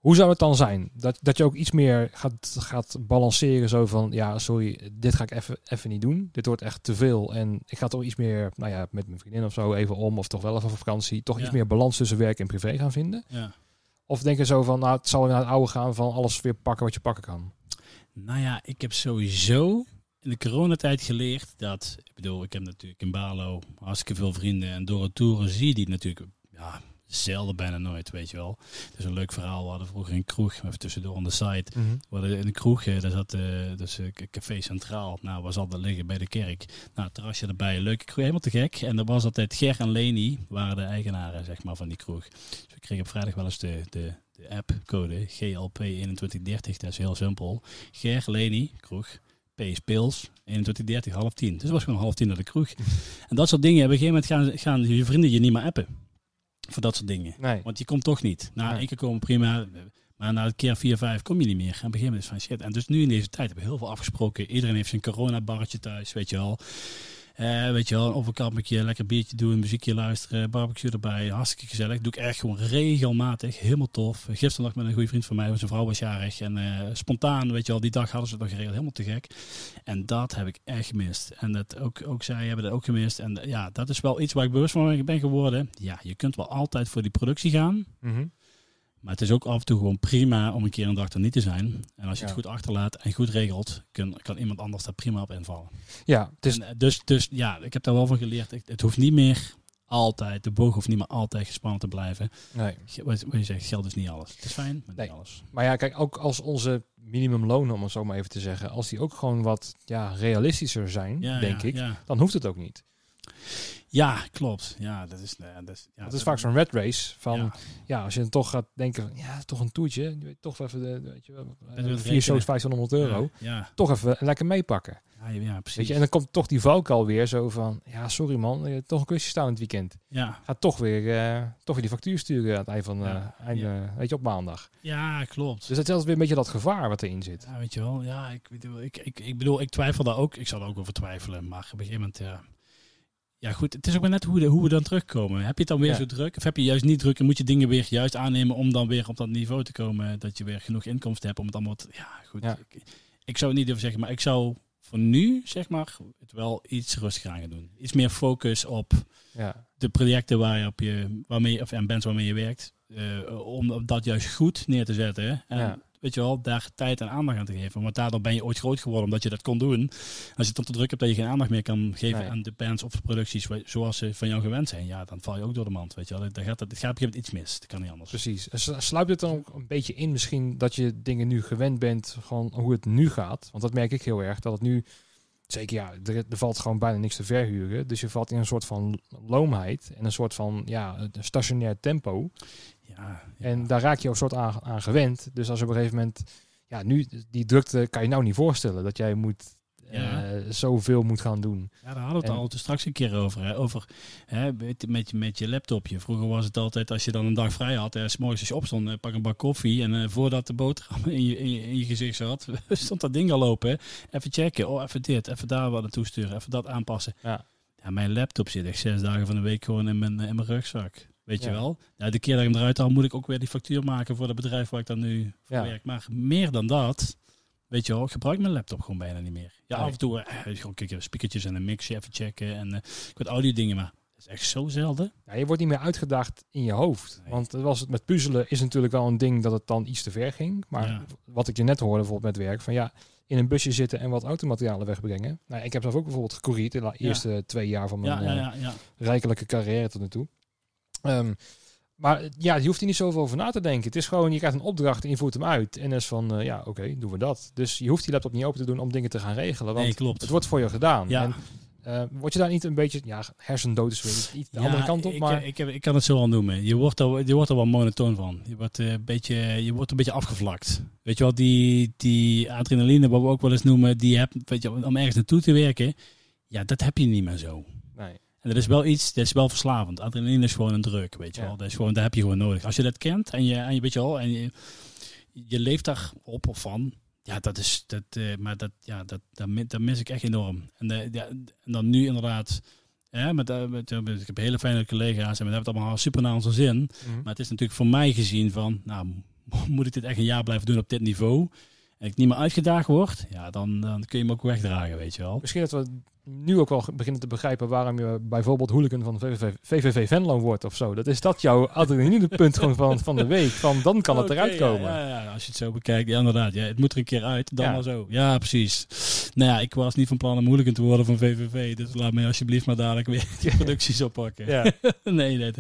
[SPEAKER 1] Hoe zou het dan zijn? Dat, dat je ook iets meer gaat, gaat balanceren zo van, ja, sorry, dit ga ik even, even niet doen. Dit wordt echt te veel. En ik ga toch iets meer, nou ja, met mijn vriendin of zo even om. Of toch wel even op vakantie. Toch
[SPEAKER 2] Ja.
[SPEAKER 1] iets meer balans tussen werk en privé gaan vinden.
[SPEAKER 2] Ja.
[SPEAKER 1] Of denk je zo van, nou, het zal naar het oude gaan van alles weer pakken wat je pakken kan.
[SPEAKER 2] Nou ja, ik heb sowieso in de coronatijd geleerd dat, ik bedoel, ik heb natuurlijk in Balo hartstikke veel vrienden en door het toeren zie je die natuurlijk, ja, zelden bijna nooit, weet je wel. Het is een leuk verhaal, we hadden vroeger een kroeg, even tussendoor on de site, we hadden in een kroeg, eh, daar zat eh dus, eh, Café Centraal. Nou, was altijd liggen bij de kerk. Nou, terrasje erbij, leuke kroeg, helemaal te gek. En er was altijd Ger en Leni, waren de eigenaren zeg maar, van die kroeg. Dus we kregen op vrijdag wel eens de, de, de app-code GLP2130. Dat is heel simpel. Ger, Leni, kroeg. P is pils, 2130, half tien. Dus het was gewoon half tien naar de kroeg. en dat soort dingen, op een gegeven moment gaan, gaan je vrienden je niet meer appen. Voor dat soort dingen.
[SPEAKER 1] Nee.
[SPEAKER 2] Want je komt toch niet. Na
[SPEAKER 1] Nee.
[SPEAKER 2] één keer komen prima. Maar na een keer vier, vijf kom je niet meer. En op een gegeven moment is van shit. En dus nu in deze tijd hebben we heel veel afgesproken. Iedereen heeft zijn coronabarretje thuis, weet je wel. Eh, weet je wel, een overkappetje, lekker biertje doen, muziekje luisteren, barbecue erbij. Hartstikke gezellig. Doe ik echt gewoon regelmatig. Helemaal tof. Gisteren nog met een goede vriend van mij, zijn vrouw was jarig. En eh, spontaan, weet je wel, die dag hadden ze het nog geregeld. Helemaal te gek. En dat heb ik echt gemist. En dat ook, ook zij hebben dat ook gemist. En eh, ja, dat is wel iets waar ik bewust van ben geworden. Ja, je kunt wel altijd voor die productie gaan.
[SPEAKER 1] Mhm.
[SPEAKER 2] Maar het is ook af en toe gewoon prima om een keer een dag er niet te zijn. En als je het
[SPEAKER 1] Ja.
[SPEAKER 2] goed achterlaat en goed regelt, kan, kan iemand anders daar prima op invallen.
[SPEAKER 1] Ja,
[SPEAKER 2] En, eh, dus, dus ja, ik heb daar wel van geleerd. Het hoeft niet meer altijd, de boog hoeft niet meer altijd gespannen te blijven.
[SPEAKER 1] nee.
[SPEAKER 2] Wat wat je zegt, geld is niet alles. Het is fijn, maar
[SPEAKER 1] Nee.
[SPEAKER 2] niet alles.
[SPEAKER 1] Maar ja, kijk, ook als onze minimumlonen, om het zo maar even te zeggen, als die ook gewoon wat ja, realistischer zijn,
[SPEAKER 2] Ja,
[SPEAKER 1] denk
[SPEAKER 2] ja,
[SPEAKER 1] ik, dan hoeft het ook niet.
[SPEAKER 2] Ja, klopt. Ja, dat is... ja, dat is, ja,
[SPEAKER 1] is vaak zo'n red race van, ja.
[SPEAKER 2] ja.
[SPEAKER 1] als je dan toch gaat denken van, ja, toch een toetje, je weet toch even de, weet je wel, eh, vier
[SPEAKER 2] rekenen.
[SPEAKER 1] shows 1500 euro,
[SPEAKER 2] Ja,
[SPEAKER 1] toch even lekker meepakken.
[SPEAKER 2] ja, precies.
[SPEAKER 1] Weet je, en dan komt toch die valkuil weer zo van, ja, sorry man, hebt toch een kusje staan het weekend.
[SPEAKER 2] ja.
[SPEAKER 1] Ga toch weer, eh, toch weer die factuur sturen aan het eind van, eh, eind, eh, weet je, op maandag.
[SPEAKER 2] ja, klopt.
[SPEAKER 1] Dus dat is altijd weer een beetje dat gevaar wat erin zit.
[SPEAKER 2] Ja, weet je wel. Ja, ik, bedoel, ik, ik, ik bedoel, ik twijfel daar ook. Ik zal er ook over twijfelen. Maar op een gegeven moment, ja. Ja, goed. Het is ook maar net hoe, de, hoe we dan terugkomen. Heb je het dan weer
[SPEAKER 1] Ja.
[SPEAKER 2] zo druk? Of heb je juist niet druk en moet je dingen weer juist aannemen om dan weer op dat niveau te komen? Dat je weer genoeg inkomsten hebt om het allemaal te... Ja, goed.
[SPEAKER 1] Ja.
[SPEAKER 2] Ik, ik zou het niet durven zeggen, maar ik zou voor nu, zeg maar, het wel iets rustiger aan gaan doen. Iets meer focus op
[SPEAKER 1] Ja,
[SPEAKER 2] de projecten waar je op je, waarmee, je- of, en bands waarmee je werkt. eh, om dat juist goed neer te zetten. hè. En
[SPEAKER 1] Ja.
[SPEAKER 2] Weet je wel, daar tijd en aandacht aan te geven. Want daardoor ben je ooit groot geworden omdat je dat kon doen. Als je het dan te druk hebt dat je geen aandacht meer kan geven
[SPEAKER 1] Nee.
[SPEAKER 2] aan de bands of de producties zoals ze van jou gewend zijn. Ja, dan val je ook door de mand. Weet je wel. Dan gaat het, gaat op een gegeven moment iets mis. Dat kan niet anders.
[SPEAKER 1] precies. En slu- Sluipt het dan ook een beetje in misschien dat je dingen nu gewend bent, gewoon hoe het nu gaat? Want dat merk ik heel erg, dat het nu, zeker ja, er, er valt gewoon bijna niks te verhuren. Dus je valt in een soort van loomheid en een soort van, ja, een stationair tempo.
[SPEAKER 2] Ja, ja.
[SPEAKER 1] En daar raak je ook soort aan, aan gewend. Dus als op een gegeven moment, ja, nu, die drukte kan je nou niet voorstellen. Dat jij moet,
[SPEAKER 2] Ja.
[SPEAKER 1] eh, zoveel moet gaan doen.
[SPEAKER 2] Ja, daar hadden we het
[SPEAKER 1] En-
[SPEAKER 2] al straks een keer over. Hè? Over hè, met, met, je, met je laptopje. Vroeger was het altijd als je dan een dag vrij had. S morgens als je opstond, eh, pak een bak koffie. En eh, voordat de boterham in je, in, je, in je gezicht zat, stond dat ding al open. hè. Even checken. Oh, even dit. Even daar wat naartoe sturen. Even dat aanpassen.
[SPEAKER 1] Ja.
[SPEAKER 2] Ja, mijn laptop zit echt zes dagen van de week gewoon in mijn, in mijn rugzak. Weet je wel? Ja, de keer dat ik hem eruit haal, moet ik ook weer die factuur maken voor het bedrijf waar ik dan nu voor
[SPEAKER 1] Ja.
[SPEAKER 2] werk. Maar meer dan dat, weet je wel, ik gebruik mijn laptop gewoon bijna niet meer. Ja,
[SPEAKER 1] Nee.
[SPEAKER 2] af en toe eh, gewoon kijken, speakertjes en een mixje even checken en eh ik wat audio dingen, maar dat is echt zo zelden.
[SPEAKER 1] Ja, je wordt niet meer uitgedaagd in je hoofd.
[SPEAKER 2] Nee.
[SPEAKER 1] Want was het met puzzelen is natuurlijk wel een ding dat het dan iets te ver ging. Maar
[SPEAKER 2] Ja.
[SPEAKER 1] wat ik je net hoorde bijvoorbeeld met werk, van ja, in een busje zitten en wat automaterialen wegbrengen. Nou, ik heb zelf ook bijvoorbeeld gecourierd de
[SPEAKER 2] Ja.
[SPEAKER 1] eerste twee jaar van mijn
[SPEAKER 2] Ja,
[SPEAKER 1] eh, rijkelijke carrière tot nu toe. Ehm, maar ja, je hoeft er niet zoveel over na te denken. Het is gewoon, je krijgt een opdracht en je voert hem uit. En dan is van, eh, ja, oké, doen we dat. Dus je hoeft die laptop niet open te doen om dingen te gaan regelen. Want
[SPEAKER 2] Nee, klopt.
[SPEAKER 1] het wordt voor je gedaan.
[SPEAKER 2] Ja.
[SPEAKER 1] En, eh, word je daar niet een beetje, ja, hersendood is weer iets de
[SPEAKER 2] Ja,
[SPEAKER 1] andere kant op,
[SPEAKER 2] ik,
[SPEAKER 1] maar...
[SPEAKER 2] Ik, heb, ik kan het zo al noemen. Je wordt er, je wordt er wel monotoon van. Je wordt, eh, een beetje, je wordt een beetje afgevlakt. Weet je wel, die, die adrenaline, wat we ook wel eens noemen, die heb, weet je, om ergens naartoe te werken. Ja, dat heb je niet meer zo.
[SPEAKER 1] Nee.
[SPEAKER 2] En dat is wel iets, dat is wel verslavend. Adrenaline is gewoon een druk, weet je
[SPEAKER 1] Ja.
[SPEAKER 2] wel. Dat, is gewoon, dat heb je gewoon nodig. Als je dat kent en je, en je weet je wel, en je, je leeft daar op of van. Ja, dat is, dat, eh, maar dat, ja, dat, dat, dat mis ik echt enorm. En, eh, ja, en dan nu inderdaad, hè, met, met, eh, met- ik heb hele fijne collega's en we hebben het allemaal super naar onze zin.
[SPEAKER 1] Mhm.
[SPEAKER 2] Maar het is natuurlijk voor mij gezien van, nou, moet ik dit echt een jaar blijven doen op dit niveau? En ik niet meer uitgedaagd word, ja, dan, dan kun je me ook wegdragen, weet je wel.
[SPEAKER 1] Misschien dat we nu ook wel beginnen te begrijpen waarom je bijvoorbeeld hooligan van VVV, VVV Venlo wordt of zo. Dat is dat jouw adrenalinepunt gewoon van, van de week. Van dan kan het eruit komen.
[SPEAKER 2] Ja, ja, als je het zo bekijkt, ja, inderdaad. Ja, het moet er een keer uit, dan maar zo. Ja, precies. Nou ja, ik was niet van plan om hooligan te worden van VVV. Dus laat mij alsjeblieft maar dadelijk weer die producties oppakken.
[SPEAKER 1] Ja.
[SPEAKER 2] nee, nee.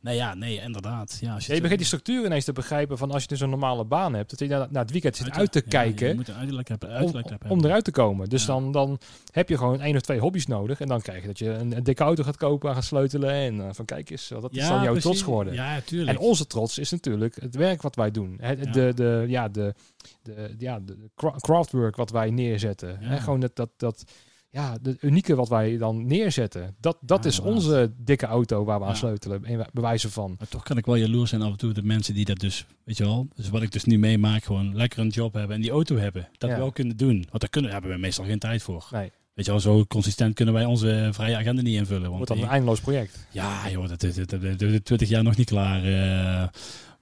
[SPEAKER 2] Nou ja, nee, inderdaad. Ja, als
[SPEAKER 1] je begint die structuur ineens te begrijpen van als je dus een normale baan hebt. Dat je na, na het weekend zit uit te kijken
[SPEAKER 2] Je moet een uitleg hebben.
[SPEAKER 1] om,
[SPEAKER 2] Uitleg hebben.
[SPEAKER 1] om eruit te komen. Dus dan, dan heb je gewoon één of twee hobby's nodig. En dan krijg je dat je een, een dikke auto gaat kopen en gaat sleutelen. En eh, van kijk eens, dat is dan jouw
[SPEAKER 2] precies.
[SPEAKER 1] trots geworden.
[SPEAKER 2] Ja, tuurlijk.
[SPEAKER 1] En onze trots is natuurlijk het werk wat wij doen. Het,
[SPEAKER 2] Ja.
[SPEAKER 1] de, de, ja, de, de, ja, de cra- craftwork wat wij neerzetten.
[SPEAKER 2] Ja.
[SPEAKER 1] Hè, gewoon dat, dat, dat, ja, de unieke wat wij dan neerzetten. Dat, dat
[SPEAKER 2] Ja,
[SPEAKER 1] is onze dikke auto waar we aan sleutelen. En wij- bewijzen van.
[SPEAKER 2] Maar toch kan ik wel jaloers zijn af en toe de mensen die dat dus, weet je wel. Dus wat ik dus nu meemaak, gewoon lekker een job hebben en die auto hebben. Dat
[SPEAKER 1] Ja.
[SPEAKER 2] wel kunnen doen. Want daar kunnen, hebben we meestal geen tijd voor.
[SPEAKER 1] Nee,
[SPEAKER 2] Weet je wel, zo consistent kunnen wij onze vrije agenda niet invullen. Want
[SPEAKER 1] wordt
[SPEAKER 2] die-
[SPEAKER 1] een eindeloos project.
[SPEAKER 2] Ja, joh, dat is dat, dat, dat, 20 jaar nog niet klaar. eh.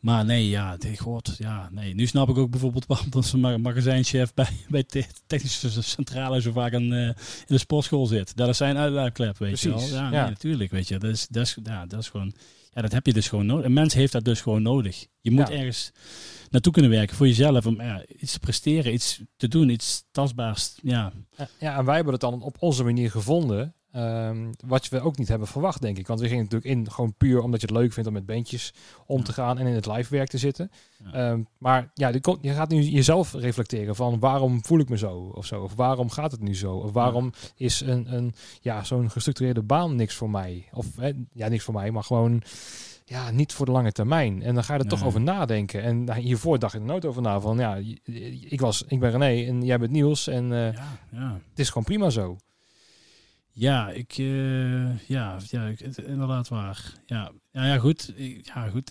[SPEAKER 2] Maar nee, ja, god, ja, nee. Nu snap ik ook bijvoorbeeld waarom dat ma- magazijnchef bij, bij te- technische centrale zo vaak een, eh, in de sportschool zit. Dat is zijn uitlaatklep, weet je wel. Ja,
[SPEAKER 1] ja.
[SPEAKER 2] Nee, natuurlijk, weet je. Dat is, dat is, ja, dat is gewoon... Ja, dat heb je dus gewoon nodig. Een mens heeft dat dus gewoon nodig. Je moet
[SPEAKER 1] Ja.
[SPEAKER 2] ergens naartoe kunnen werken voor jezelf. Om ja, iets te presteren, iets te doen, iets tastbaars. Ja,
[SPEAKER 1] Ja, en wij hebben het dan op onze manier gevonden. Ehm, wat we ook niet hebben verwacht, denk ik. Want we gingen natuurlijk in gewoon puur omdat je het leuk vindt om met bandjes om te gaan en in het live werk te zitten.
[SPEAKER 2] Ja.
[SPEAKER 1] Ehm, maar ja, je, gaat nu jezelf reflecteren van waarom voel ik me zo of zo. Of waarom gaat het nu zo? Of waarom is een, een ja, zo'n gestructureerde baan niks voor mij? Of hè, ja, niks voor mij, maar gewoon ja, niet voor de lange termijn. En dan ga je er toch over nadenken. En nou, hiervoor dacht ik er nooit over na van ja, ik, was, ik ben René en jij bent Niels en eh,
[SPEAKER 2] ja, ja.
[SPEAKER 1] het is gewoon prima zo.
[SPEAKER 2] Ja, ik, eh, ja, ja, ik- inderdaad waar. Ja, ja, ja goed. Ja, goed.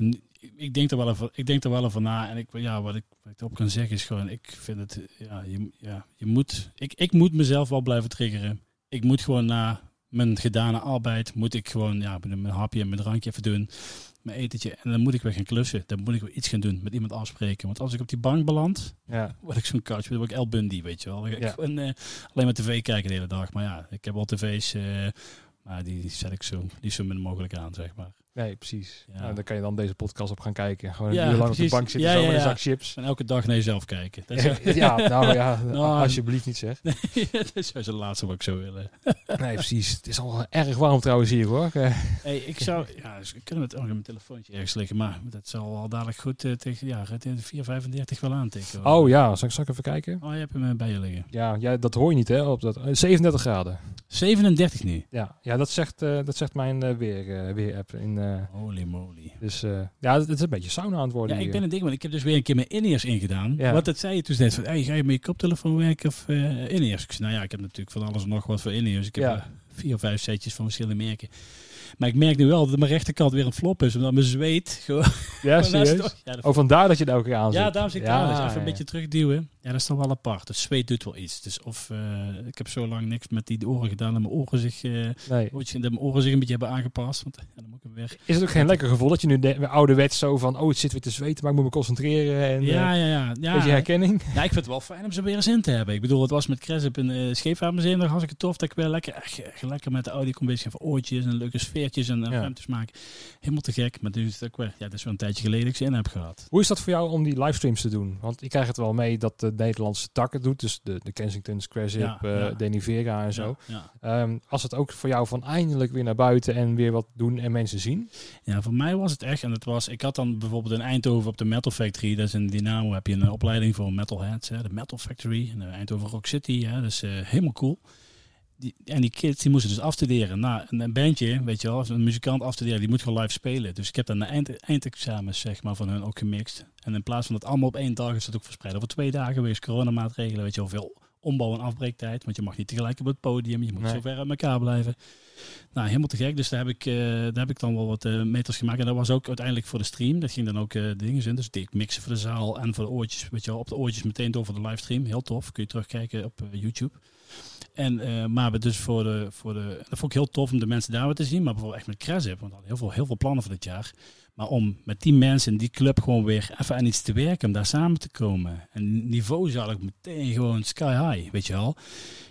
[SPEAKER 2] Ik, denk er wel even, ik denk er wel over na. En ik, ja, wat ik, wat erop kan zeggen is gewoon, ik vind het, ja, je, ja, je moet, ik, ik moet mezelf wel blijven triggeren. Ik moet gewoon na mijn gedane arbeid, moet ik gewoon, ja, mijn hapje en mijn drankje even doen. Mijn etentje. En dan moet ik weer gaan klussen. Dan moet ik weer iets gaan doen. Met iemand afspreken. Want als ik op die bank beland,
[SPEAKER 1] Ja,
[SPEAKER 2] word ik zo'n couch, word ik El Bundy, weet je wel. Ik
[SPEAKER 1] Ja.
[SPEAKER 2] eh, alleen maar tv kijken de hele dag. Maar ja, ik heb wel tv's, eh, maar die zet ik zo, die zo min mogelijk aan, zeg maar.
[SPEAKER 1] Nee, precies.
[SPEAKER 2] Ja.
[SPEAKER 1] Nou, dan kan je dan deze podcast op gaan kijken. Gewoon
[SPEAKER 2] Ja,
[SPEAKER 1] een uur lang op de bank zitten,
[SPEAKER 2] Ja,
[SPEAKER 1] zo met een zak chips.
[SPEAKER 2] En elke dag naar jezelf kijken. Dat is,
[SPEAKER 1] ja, nou ja,
[SPEAKER 2] Nou,
[SPEAKER 1] alsjeblieft niet zeg.
[SPEAKER 2] dat is het laatste wat ik zou willen.
[SPEAKER 1] Nee, precies. Het is al erg warm trouwens hier hoor. Eh,
[SPEAKER 2] Hey, ik zou, ja, dus ik kan in mijn telefoontje ergens liggen, maar dat zal al dadelijk goed eh, tegen, ja, tegen 4,35 wel aantikken. hoor.
[SPEAKER 1] Oh ja, zal ik, zal ik even kijken?
[SPEAKER 2] Oh, je hebt hem eh, bij je liggen.
[SPEAKER 1] Ja, ja, dat hoor je niet hè, op dat, eh, 37 graden.
[SPEAKER 2] 37 nu.
[SPEAKER 1] Ja, ja dat, zegt, eh, dat zegt mijn eh, weer, eh, weer-app. In, eh,
[SPEAKER 2] Holy moly.
[SPEAKER 1] dus eh, ja, het is een beetje sauna aan het worden
[SPEAKER 2] Ja, ik ben een ding, want ik heb dus weer een keer mijn in-ears ingedaan.
[SPEAKER 1] Ja.
[SPEAKER 2] Want dat zei je toen net van, hey, ga je met je koptelefoon werken of eh in-ears? Ik zei, nou ja, ik heb natuurlijk van alles en nog wat voor in-ears. Ik heb
[SPEAKER 1] Ja.
[SPEAKER 2] eh, vier of vijf setjes van verschillende merken. Maar ik merk nu wel dat mijn rechterkant weer een flop is, omdat mijn zweet gewoon...
[SPEAKER 1] Ja, serieus?
[SPEAKER 2] Ja, dat
[SPEAKER 1] Oh, vandaar dat je het elke keer aanzet.
[SPEAKER 2] ja, daarom zit ik
[SPEAKER 1] ja,
[SPEAKER 2] daar. Dus even
[SPEAKER 1] ja.
[SPEAKER 2] een beetje terugduwen. Ja, dat is toch wel apart. Het zweet doet wel iets. Dus of eh, ik heb zo lang niks met die oren gedaan dat mijn oren zich, eh,
[SPEAKER 1] Nee.
[SPEAKER 2] dat mijn oren zich een beetje hebben aangepast. Want ja, dan moet ik hem weer.
[SPEAKER 1] Is het ook geen lekker gevoel dat je nu de, weer ouderwets zo van... Oh, het zit weer te zweten, maar ik moet me concentreren. En,
[SPEAKER 2] Ja,
[SPEAKER 1] eh,
[SPEAKER 2] ja, ja. ja.
[SPEAKER 1] Beetje herkenning.
[SPEAKER 2] Ja, ik vind het wel fijn om ze weer eens in te hebben. Ik bedoel, het was met Cresip in uh, Scheepvaartmuseum. Daar was ik het tof dat ik weer lekker, echt, echt lekker met de Audi kon bezig voor oortjes en leuke sfeertjes en
[SPEAKER 1] Ja.
[SPEAKER 2] ruimtes maken. Helemaal te gek. Maar nu is het ook weer, ja, dat is wel een tijdje geleden dat ik ze in heb gehad.
[SPEAKER 1] Hoe is dat voor jou om die livestreams te doen? Want ik krijg het wel mee dat de Nederlandse tak het doet. Dus de, de Kensingtons, Cresip,
[SPEAKER 2] Ja,
[SPEAKER 1] eh. Denivera en zo. Ehm, als het ook voor jou van eindelijk weer naar buiten en weer wat doen en mensen zien.
[SPEAKER 2] Ja, voor mij was het echt. En het was, ik had dan bijvoorbeeld in Eindhoven op de Metal Factory, dat is in Dynamo, heb je een opleiding voor metalheads, hè, de Metal Factory. En de Eindhoven Rock City, hè, dat is eh, helemaal cool. Die, en die kids die moesten dus afstuderen. Nou, een, bandje, weet je wel, als een muzikant afstuderen, die moet gewoon live spelen. Dus ik heb dan de eind, eindexamens zeg maar, van hun ook gemixt. En in plaats van dat allemaal op één dag is dat ook verspreid over twee dagen wegens coronamaatregelen. Weet je wel, veel ombouw- en afbreektijd. Want je mag niet tegelijk op het podium, je moet
[SPEAKER 1] Nee.
[SPEAKER 2] zo ver uit elkaar blijven. Nou, helemaal te gek. Dus daar heb ik, eh, daar heb ik dan wel wat eh, meters gemaakt. En dat was ook uiteindelijk voor de stream. Dat ging dan ook eh, de dingen in. Dus ik mixen voor de zaal en voor de oortjes. Weet je wel, op de oortjes meteen door voor de livestream. Heel tof. Kun je terugkijken op eh, YouTube. En, eh, maar we dus voor de, voor de... Dat vond ik heel tof om de mensen daar weer te zien. Maar bijvoorbeeld echt met Cresip. Want we hadden heel veel, heel veel plannen voor dit jaar. Maar om met die mensen in die club gewoon weer even aan iets te werken. Om daar samen te komen. En niveau zal ik meteen gewoon sky high. Weet je wel.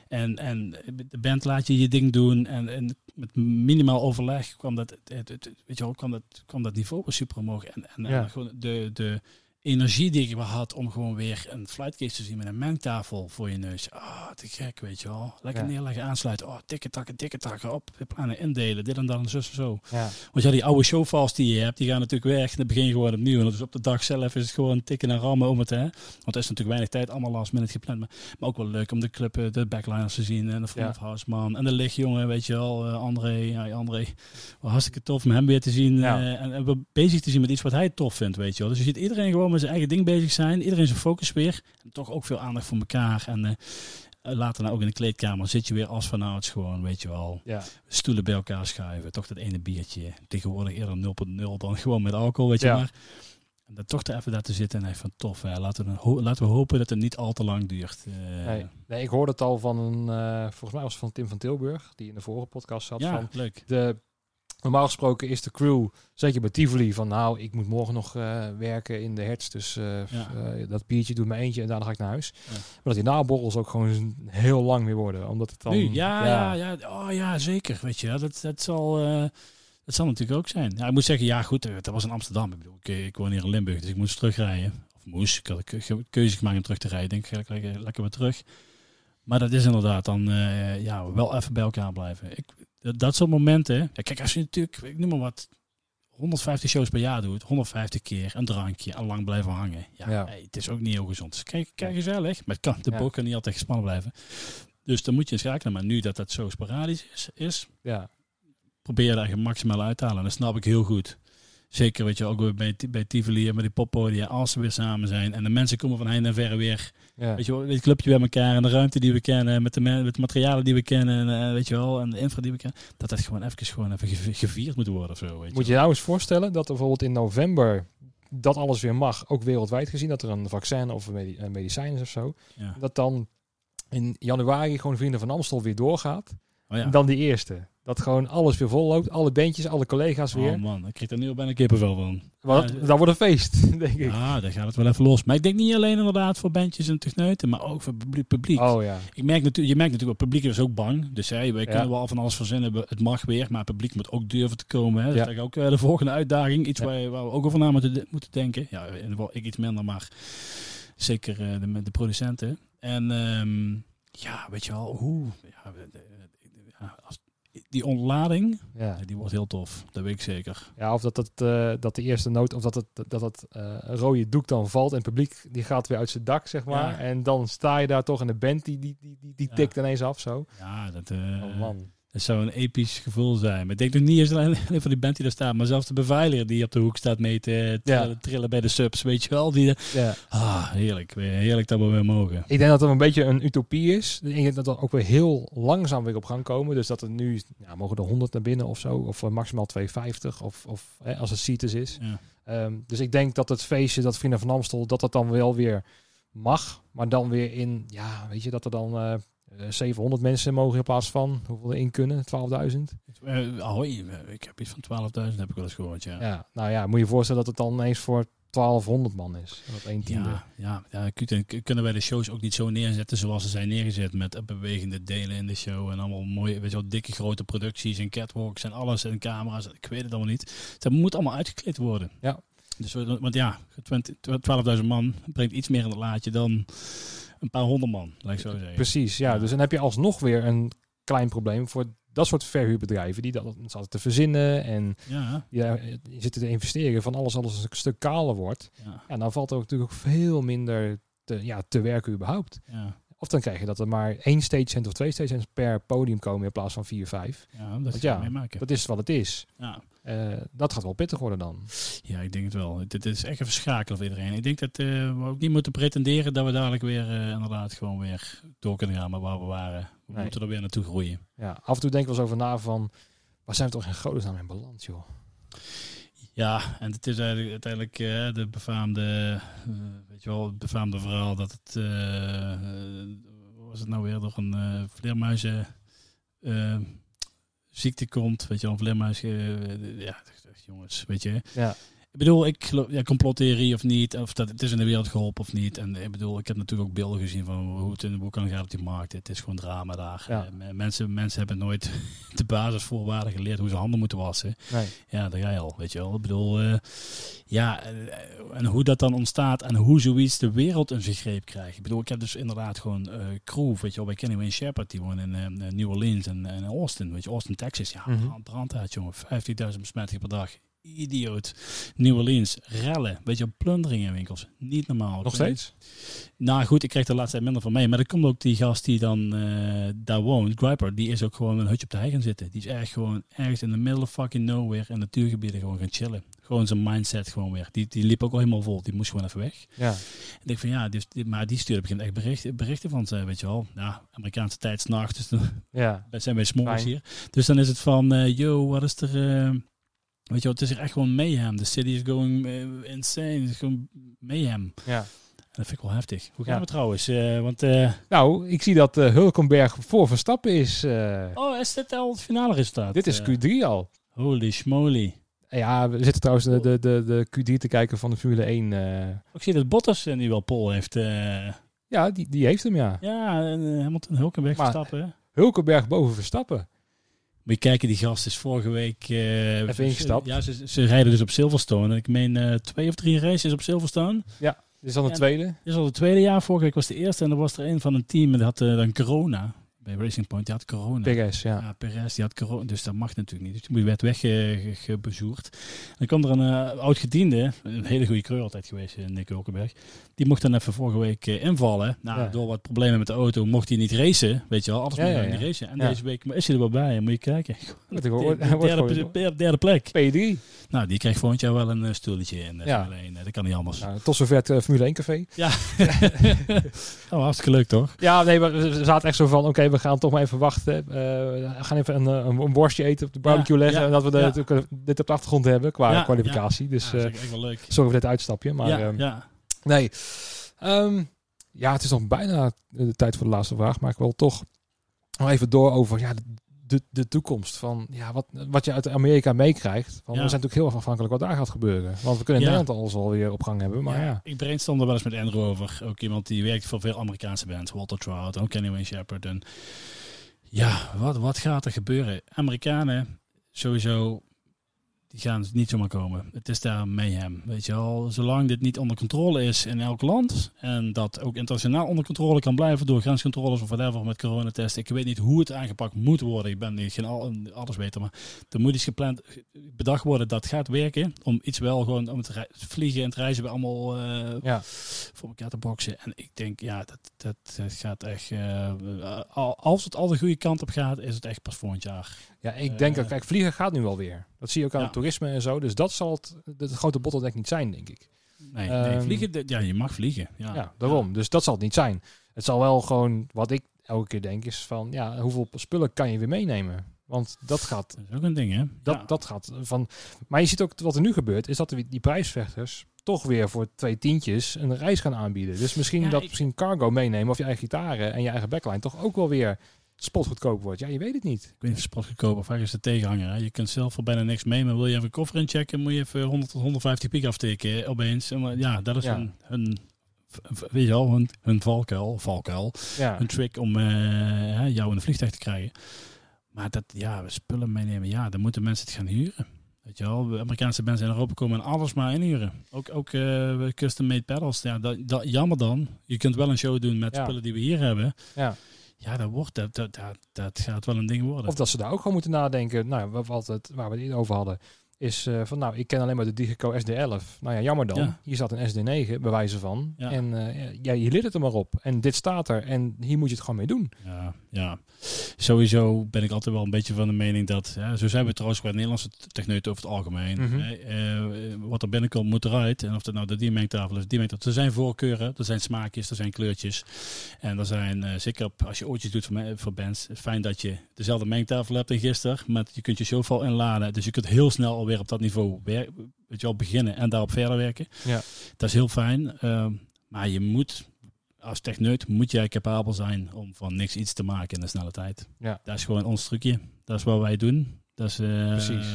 [SPEAKER 2] En, en de band laat je je ding doen. En, en met minimaal overleg kwam dat, het, het, weet je wel, kwam dat, kwam dat niveau super omhoog. En, en,
[SPEAKER 1] Ja.
[SPEAKER 2] en gewoon de, de energie die ik had om gewoon weer een flightcase te zien met een mengtafel voor je neus. Ah, te gek, weet je wel. Lekker
[SPEAKER 1] Ja.
[SPEAKER 2] neerleggen, aansluiten. Oh, tikken takken, tikken takken, op. De plannen indelen, dit en dat en zo en zo.
[SPEAKER 1] Ja.
[SPEAKER 2] Want ja, die oude showfiles die je hebt, die gaan natuurlijk weg. Dan begin je gewoon opnieuw. En dus op de dag zelf is het gewoon tikken en rammen om het, hè. Want er is natuurlijk weinig tijd, allemaal last minute gepland. Maar, maar ook wel leuk om de club, eh, de backliners te zien. En de front
[SPEAKER 1] Ja.
[SPEAKER 2] house man. En de lichtjongen, weet je wel. eh, André, ja, André. Wel hartstikke tof om hem weer te zien. Eh, en, en bezig te zien met iets wat hij tof vindt, weet je wel. Dus je ziet iedereen gewoon met zijn eigen ding bezig zijn. Iedereen zijn focus weer. En toch ook veel aandacht voor elkaar. En eh, later nou ook in de kleedkamer zit je weer als vanouds gewoon, weet je wel
[SPEAKER 1] Ja.
[SPEAKER 2] stoelen bij elkaar schuiven. Toch dat ene biertje. Tegenwoordig eerder 0.0 dan gewoon met alcohol, weet je
[SPEAKER 1] Ja.
[SPEAKER 2] maar. En dan toch er even daar te zitten en even tof. Hè. Laten, we, laten we hopen dat het niet al te lang duurt. Eh,
[SPEAKER 1] Nee. nee, ik hoorde het al van een, eh, volgens mij was het van Tim van Tilburg, die in de vorige podcast zat.
[SPEAKER 2] ja,
[SPEAKER 1] Van
[SPEAKER 2] leuk.
[SPEAKER 1] de, normaal gesproken is de crew, zeker bij Tivoli, van nou, ik moet morgen nog eh, werken in de hertz. Dus eh,
[SPEAKER 2] Ja.
[SPEAKER 1] eh, dat biertje doet me eentje en daarna ga ik naar huis.
[SPEAKER 2] Ja.
[SPEAKER 1] Maar dat die naborrels ook gewoon heel lang weer worden. Omdat het dan...
[SPEAKER 2] nu, ja, ja. Ja, Oh ja, zeker. Weet je, dat, dat zal... Dat zal natuurlijk ook zijn. Ja, ik moet zeggen, ja goed, dat was in Amsterdam. Ik bedoel, ik, ik woon hier in Limburg, dus ik moest terugrijden. Of moest, ik had een ke- keuze gemaakt om terug te rijden. Ik denk, ga lekker, lekker weer terug. Maar dat is inderdaad dan, eh, ja, wel even bij elkaar blijven. Ik, dat, dat soort momenten. Ja, kijk, als je natuurlijk, ik noem maar wat, 150 shows per jaar doet, 150 keer een drankje en lang blijven hangen. Ja,
[SPEAKER 1] Ja.
[SPEAKER 2] hey, het is ook niet heel gezond. Dus kijk, kijk gezellig, maar het kan, de
[SPEAKER 1] Ja.
[SPEAKER 2] kan niet altijd gespannen blijven. Dus dan moet je schakelen. Maar nu dat dat zo sporadisch is, is
[SPEAKER 1] Ja,
[SPEAKER 2] probeer je daar maximaal uit te halen. En dat snap ik heel goed. Zeker, weet je, ook weer bij, bij Tivoli en bij die poppodia, als ze weer samen zijn. En de mensen komen van heinde en verre weer,
[SPEAKER 1] ja.
[SPEAKER 2] weet je wel, dit clubje bij elkaar en de ruimte die we kennen, met de, met de materialen die we kennen, en, eh, weet je wel, en de infra die we kennen. Dat dat gewoon even, gewoon even gev- gevierd moet worden of zo, weet je
[SPEAKER 1] Moet je nou eens voorstellen dat er bijvoorbeeld in november dat alles weer mag, ook wereldwijd gezien, dat er een vaccin of medicijn is of zo.
[SPEAKER 2] Ja.
[SPEAKER 1] dat dan in januari gewoon Vrienden van Amstel weer doorgaat.
[SPEAKER 2] Oh ja.
[SPEAKER 1] Dan die eerste. Dat gewoon alles weer vol loopt, alle bandjes, alle collega's weer.
[SPEAKER 2] Oh man, ik kreeg er nu al bijna kippenvel van. Ja.
[SPEAKER 1] dat wordt een feest, denk ik.
[SPEAKER 2] Ja, daar gaat het wel even los. Maar ik denk niet alleen inderdaad voor bandjes en techneuten, maar ook voor publiek. publiek.
[SPEAKER 1] Oh ja.
[SPEAKER 2] Ik merk natuurlijk, je merkt natuurlijk, het publiek is ook bang. Dus hey, wij
[SPEAKER 1] Ja.
[SPEAKER 2] kunnen wel van alles verzinnen. we- Het mag weer, maar het publiek moet ook durven te komen. Hè. Dat
[SPEAKER 1] Ja.
[SPEAKER 2] is eigenlijk ook eh, de volgende uitdaging. Iets
[SPEAKER 1] Ja.
[SPEAKER 2] waar, waar we ook over na moeten, de- moeten denken. Ja, in ieder geval ik iets minder, maar zeker eh, de, de producenten. En ehm, ja, weet je wel, hoe... Ja, de- de- ja, als, die ontlading,
[SPEAKER 1] Ja.
[SPEAKER 2] die wordt heel tof. Dat weet ik zeker.
[SPEAKER 1] ja, of dat, het, eh, dat de eerste noot, of dat het, dat het eh, rode doek dan valt en het publiek die gaat weer uit zijn dak, zeg maar.
[SPEAKER 2] Ja.
[SPEAKER 1] En dan sta je daar toch en de band die, die, die, die, die
[SPEAKER 2] Ja.
[SPEAKER 1] tikt ineens af zo.
[SPEAKER 2] Ja, dat, eh,
[SPEAKER 1] oh man.
[SPEAKER 2] Dat zou een episch gevoel zijn. Maar ik denk nog niet eens alleen van die band die daar staat, maar zelfs de beveiliger die op de hoek staat mee te trillen,
[SPEAKER 1] Ja.
[SPEAKER 2] trillen bij de subs, weet je wel. Die,
[SPEAKER 1] Ja.
[SPEAKER 2] Ah, heerlijk. Heerlijk dat we weer mogen.
[SPEAKER 1] Ik denk dat het een beetje een utopie is. Ik denk dat we ook weer heel langzaam weer op gang komen. Dus dat er nu, ja, mogen er 100 naar binnen of zo. Of eh, maximaal 250. Of, of hè, als het CITES is.
[SPEAKER 2] Ja.
[SPEAKER 1] Ehm, dus ik denk dat het feestje, dat Vrienden van Amstel, dat dat dan wel weer mag. Maar dan weer in, ja, weet je, dat er dan eh, 700 mensen mogen in plaats van, hoeveel er in kunnen? 12.000?
[SPEAKER 2] Eh, ahoy, eh, ik heb iets van 12.000 heb ik wel eens gehoord, ja.
[SPEAKER 1] Ja, nou ja, moet je je voorstellen dat het dan ineens voor 1200 man is. Dat één tiende.
[SPEAKER 2] Ja, ja, ja kun- kun- kunnen wij de shows ook niet zo neerzetten zoals ze zijn neergezet met eh, bewegende delen in de show en allemaal mooie, weet je wel, dikke grote producties en catwalks en alles en camera's. Ik weet het allemaal niet. Dat moet allemaal uitgekleed worden.
[SPEAKER 1] Ja.
[SPEAKER 2] Dus, want ja, 20 12.000 man brengt iets meer in het laadje dan een paar honderd man, laat ik zo zeggen.
[SPEAKER 1] Precies, ja. Dus dan heb je alsnog weer een klein probleem voor dat soort verhuurbedrijven die dat zaten te verzinnen en
[SPEAKER 2] Ja,
[SPEAKER 1] ja, die zitten te investeren van alles alles een stuk kaler wordt.
[SPEAKER 2] ja,
[SPEAKER 1] Ja, dan valt er ook natuurlijk ook veel minder te, ja, te werken überhaupt.
[SPEAKER 2] ja.
[SPEAKER 1] Of dan krijg je dat er maar één stagecent of twee stagecents per podium komen in plaats van vier, vijf.
[SPEAKER 2] Ja, dat
[SPEAKER 1] Want ja. Dat is wat het is.
[SPEAKER 2] Ja.
[SPEAKER 1] Eh, dat gaat wel pittig worden dan.
[SPEAKER 2] Ja, ik denk het wel. Dit is echt even schakelen voor iedereen. Ik denk dat eh, we ook niet moeten pretenderen dat we dadelijk weer eh, inderdaad gewoon weer door kunnen gaan met waar we waren. We
[SPEAKER 1] Nee.
[SPEAKER 2] moeten er weer naartoe groeien.
[SPEAKER 1] Ja, af en toe denk ik wel eens over na van, waar zijn we toch in godesnaam in balans, joh?
[SPEAKER 2] Ja, en het is eigenlijk uiteindelijk de befaamde, weet je wel, het befaamde verhaal dat het, was het nou weer, door een vleermuizen ziekte komt. Weet je een vleermuis, eh, ja, jongens, weet je.
[SPEAKER 1] Ja,
[SPEAKER 2] Ik bedoel, ik geloof, ja, complottheorie of niet, of dat het is in de wereld geholpen of niet. En ik bedoel, ik heb natuurlijk ook beelden gezien van hoe het in de boek kan gaan op die markt. Het is gewoon drama daar.
[SPEAKER 1] Ja.
[SPEAKER 2] Eh, me- mensen, mensen hebben nooit de basisvoorwaarden geleerd hoe ze handen moeten wassen.
[SPEAKER 1] nee.
[SPEAKER 2] Ja, daar ga je al, weet je wel. Ik bedoel, eh, ja, eh, en hoe dat dan ontstaat en hoe zoiets de wereld in zijn greep krijgt. Ik bedoel, ik heb dus inderdaad gewoon eh crew, weet je wel, bij Kenny Wayne Shepherd, die woont in New Orleans en, en Austin, weet je, Austin, Texas. Ja,
[SPEAKER 1] Mhm.
[SPEAKER 2] brand, brand uit, jongen. 50.000 besmettingen per dag. Idioot. New Orleans, rellen, weet je, plunderingen in winkels. Niet normaal.
[SPEAKER 1] Nog steeds?
[SPEAKER 2] Nou goed, ik kreeg de laatste tijd minder van mee. Maar er komt ook die gast die dan eh, daar woont, Griper, die is ook gewoon een hutje op de hei gaan zitten. Die is echt gewoon ergens in de middle of fucking nowhere in natuurgebieden gewoon gaan chillen. Gewoon zijn mindset gewoon weer. Die, die liep ook al helemaal vol. Die moest gewoon even weg.
[SPEAKER 1] Ja.
[SPEAKER 2] Ik denk van ja, dus, maar die stuurde begint echt berichten, berichten van ze, weet je wel. Ja, Amerikaanse tijd s'nachts, dus dan
[SPEAKER 1] Ja.
[SPEAKER 2] zijn wij s'morgens hier. Dus dan is het van, eh, yo, wat is er... eh, weet je wel, het is echt gewoon mayhem. The city is going eh, insane. Het is gewoon mayhem.
[SPEAKER 1] ja.
[SPEAKER 2] En dat vind ik wel heftig. Hoe gaan
[SPEAKER 1] Ja.
[SPEAKER 2] we trouwens? Eh, want, eh,
[SPEAKER 1] Nou, ik zie dat Hulkenberg voor Verstappen is.
[SPEAKER 2] oh, is dit al het finale resultaat?
[SPEAKER 1] dit is
[SPEAKER 2] Eh,
[SPEAKER 1] Q3 al.
[SPEAKER 2] holy schmoly.
[SPEAKER 1] Ja, we zitten trouwens de, de, de, de Q3 te kijken van de Formule 1. eh.
[SPEAKER 2] Ik zie dat Bottas nu wel pole heeft.
[SPEAKER 1] ja, die, die heeft hem, ja.
[SPEAKER 2] ja, en, Hamilton, Hulkenberg,
[SPEAKER 1] Maar-
[SPEAKER 2] Verstappen.
[SPEAKER 1] Hulkenberg boven Verstappen.
[SPEAKER 2] Moet je kijken, die gast is vorige week... eh,
[SPEAKER 1] Even ingestapt.
[SPEAKER 2] Ja, ze, ze rijden dus op Silverstone. En ik meen eh, twee of drie races op Silverstone.
[SPEAKER 1] Dit is dan de tweede.
[SPEAKER 2] Dit is al het tweede jaar. Vorige week was de eerste. En er was er een van een team en die had eh, dan corona. Bij Racing Point, die had corona.
[SPEAKER 1] PRS, ja.
[SPEAKER 2] Ja, Perez, die had corona, dus dat mag natuurlijk niet. Dus die werd weggebezoerd. Dan kwam er een eh, oud gediende, een hele goede creur altijd geweest, eh, Nick Hulkenberg. Die mocht dan even vorige week eh, invallen. Nou,
[SPEAKER 1] Ja.
[SPEAKER 2] door wat problemen met de auto mocht hij niet racen, weet je wel. Alles
[SPEAKER 1] Ja, ja,
[SPEAKER 2] niet racen. En deze week is hij er wel bij, moet je kijken. De-
[SPEAKER 1] wordt
[SPEAKER 2] derde,
[SPEAKER 1] gewoon-
[SPEAKER 2] derde, derde plek.
[SPEAKER 1] P3.
[SPEAKER 2] Nou, die krijgt volgend jaar wel een eh, stoeltje in de
[SPEAKER 1] Ja.
[SPEAKER 2] Formule 1. eh, Dat kan niet anders.
[SPEAKER 1] Nou, tot zover het eh, Formule 1 café.
[SPEAKER 2] Ja. oh, hartstikke leuk toch?
[SPEAKER 1] Ja, nee, maar we we zaten echt zo van, oké, we gaan toch maar even wachten. Eh, we gaan even een, eh, een, een worstje eten op de barbecue leggen. en dat we de, eh, dit op de achtergrond hebben qua kwalificatie. Dus
[SPEAKER 2] dat is echt wel leuk.
[SPEAKER 1] sorry voor dit uitstapje. Maar
[SPEAKER 2] ja,
[SPEAKER 1] ehm,
[SPEAKER 2] ja.
[SPEAKER 1] nee. Ehm, ja, het is nog bijna de tijd voor de laatste vraag. Maar ik wil toch nog even door over ja, de, de toekomst. Van, ja, wat, wat je uit Amerika meekrijgt. Want
[SPEAKER 2] Ja.
[SPEAKER 1] We zijn natuurlijk heel erg afhankelijk wat daar gaat gebeuren. Want we kunnen in
[SPEAKER 2] Ja.
[SPEAKER 1] Nederland alles alweer op gang hebben. Maar ja,
[SPEAKER 2] Ik brainstorm er wel eens met Andrew over. Ook iemand die werkt voor veel Amerikaanse bands. Walter Trout, ook Kenny Wayne Shepherd. En ja, wat, wat gaat er gebeuren? Amerikanen, sowieso, die gaan niet zomaar komen. Het is daar mayhem, weet je wel. Zolang dit niet onder controle is in elk land... en dat ook internationaal onder controle kan blijven... door grenscontroles of whatever met coronatesten. Ik weet niet hoe het aangepakt moet worden. Ik ben niet geen al, alles beter, maar er moet iets gepland, bedacht worden dat gaat werken... om iets wel gewoon om rei- vliegen en het reizen bij allemaal... eh,
[SPEAKER 1] ja.
[SPEAKER 2] voor elkaar te boksen. En ik denk, ja, dat, dat, dat gaat echt. al- als het al de goede kant op gaat, is het echt pas volgend jaar.
[SPEAKER 1] ja ik denk
[SPEAKER 2] Eh,
[SPEAKER 1] dat, kijk, vliegen gaat nu alweer. Dat zie je ook aan
[SPEAKER 2] Ja.
[SPEAKER 1] het toerisme en zo. Dus dat zal het, de, de grote bottleneck niet zijn, denk ik.
[SPEAKER 2] Nee, nee
[SPEAKER 1] Ehm,
[SPEAKER 2] vliegen, ja, je mag vliegen. Ja,
[SPEAKER 1] Ja, daarom. Dus dat zal het niet zijn. Het zal wel gewoon, wat ik elke keer denk, is van, ja, hoeveel spullen kan je weer meenemen? Want dat gaat,
[SPEAKER 2] Dat is ook een ding, hè?
[SPEAKER 1] dat,
[SPEAKER 2] ja.
[SPEAKER 1] dat gaat van... Maar je ziet ook wat er nu gebeurt, is dat die prijsvechters toch weer voor twee tientjes een reis gaan aanbieden. Dus misschien
[SPEAKER 2] Ja,
[SPEAKER 1] dat
[SPEAKER 2] ik-
[SPEAKER 1] misschien cargo meenemen of je eigen gitaren en je eigen backline toch ook wel weer spotgoedkoop wordt. Ja, je weet het niet.
[SPEAKER 2] Ik weet niet of spot goedkoop of ergens de tegenhanger. Hè? Je kunt zelf voor bijna niks mee, maar wil je even een koffer inchecken, moet je even 100 tot 150 piek aftikken eh, opeens. En, maar ja, dat is
[SPEAKER 1] Ja.
[SPEAKER 2] hun, v- weet je wel, hun, hun valkuil, valkuil.
[SPEAKER 1] Ja,
[SPEAKER 2] een trick om eh, jou in een vliegtuig te krijgen. Maar dat, ja, we spullen meenemen, ja, dan moeten mensen het gaan huren. Weet je wel, de Amerikaanse bands in Europa komen en alles maar inhuren. Ook, ook eh, custom-made pedals. Ja, dat, dat, jammer dan. Je kunt wel een show doen met
[SPEAKER 1] Ja.
[SPEAKER 2] spullen die we hier hebben.
[SPEAKER 1] ja.
[SPEAKER 2] Ja, dat, wordt, dat, dat, dat, gaat wel een ding worden.
[SPEAKER 1] Of dat ze daar ook gewoon moeten nadenken. Nou, wat altijd, waar we het over hadden, is eh, van nou, ik ken alleen maar de Digico SD11. Nou ja, jammer dan.
[SPEAKER 2] Ja.
[SPEAKER 1] Hier staat een SD9 bij wijze van.
[SPEAKER 2] Ja.
[SPEAKER 1] En eh, ja, je leert het er maar op. En dit staat er. En hier moet je het gewoon mee doen.
[SPEAKER 2] Ja, ja. Sowieso ben ik altijd wel een beetje van de mening dat, ja, zo zijn we trouwens qua Nederlandse techneuten over het algemeen.
[SPEAKER 1] Mhm.
[SPEAKER 2] Eh, wat er binnenkomt moet eruit. En of dat nou de die mengtafel is, die mengtafel. Er zijn voorkeuren, er zijn smaakjes, er zijn kleurtjes. En er zijn, zeker als je oortjes doet voor, voor bands, fijn dat je dezelfde mengtafel hebt en gisteren. Maar je kunt je showval inladen. Dus je kunt heel snel alweer op dat niveau weet je wel, beginnen en daarop verder werken.
[SPEAKER 1] Ja.
[SPEAKER 2] Dat is heel fijn. Ehm, maar je moet als techneut moet jij capabel zijn om van niks iets te maken in een snelle tijd.
[SPEAKER 1] Ja.
[SPEAKER 2] Dat is gewoon ons trucje. Dat is wat wij doen. Dat is, eh,
[SPEAKER 1] Precies.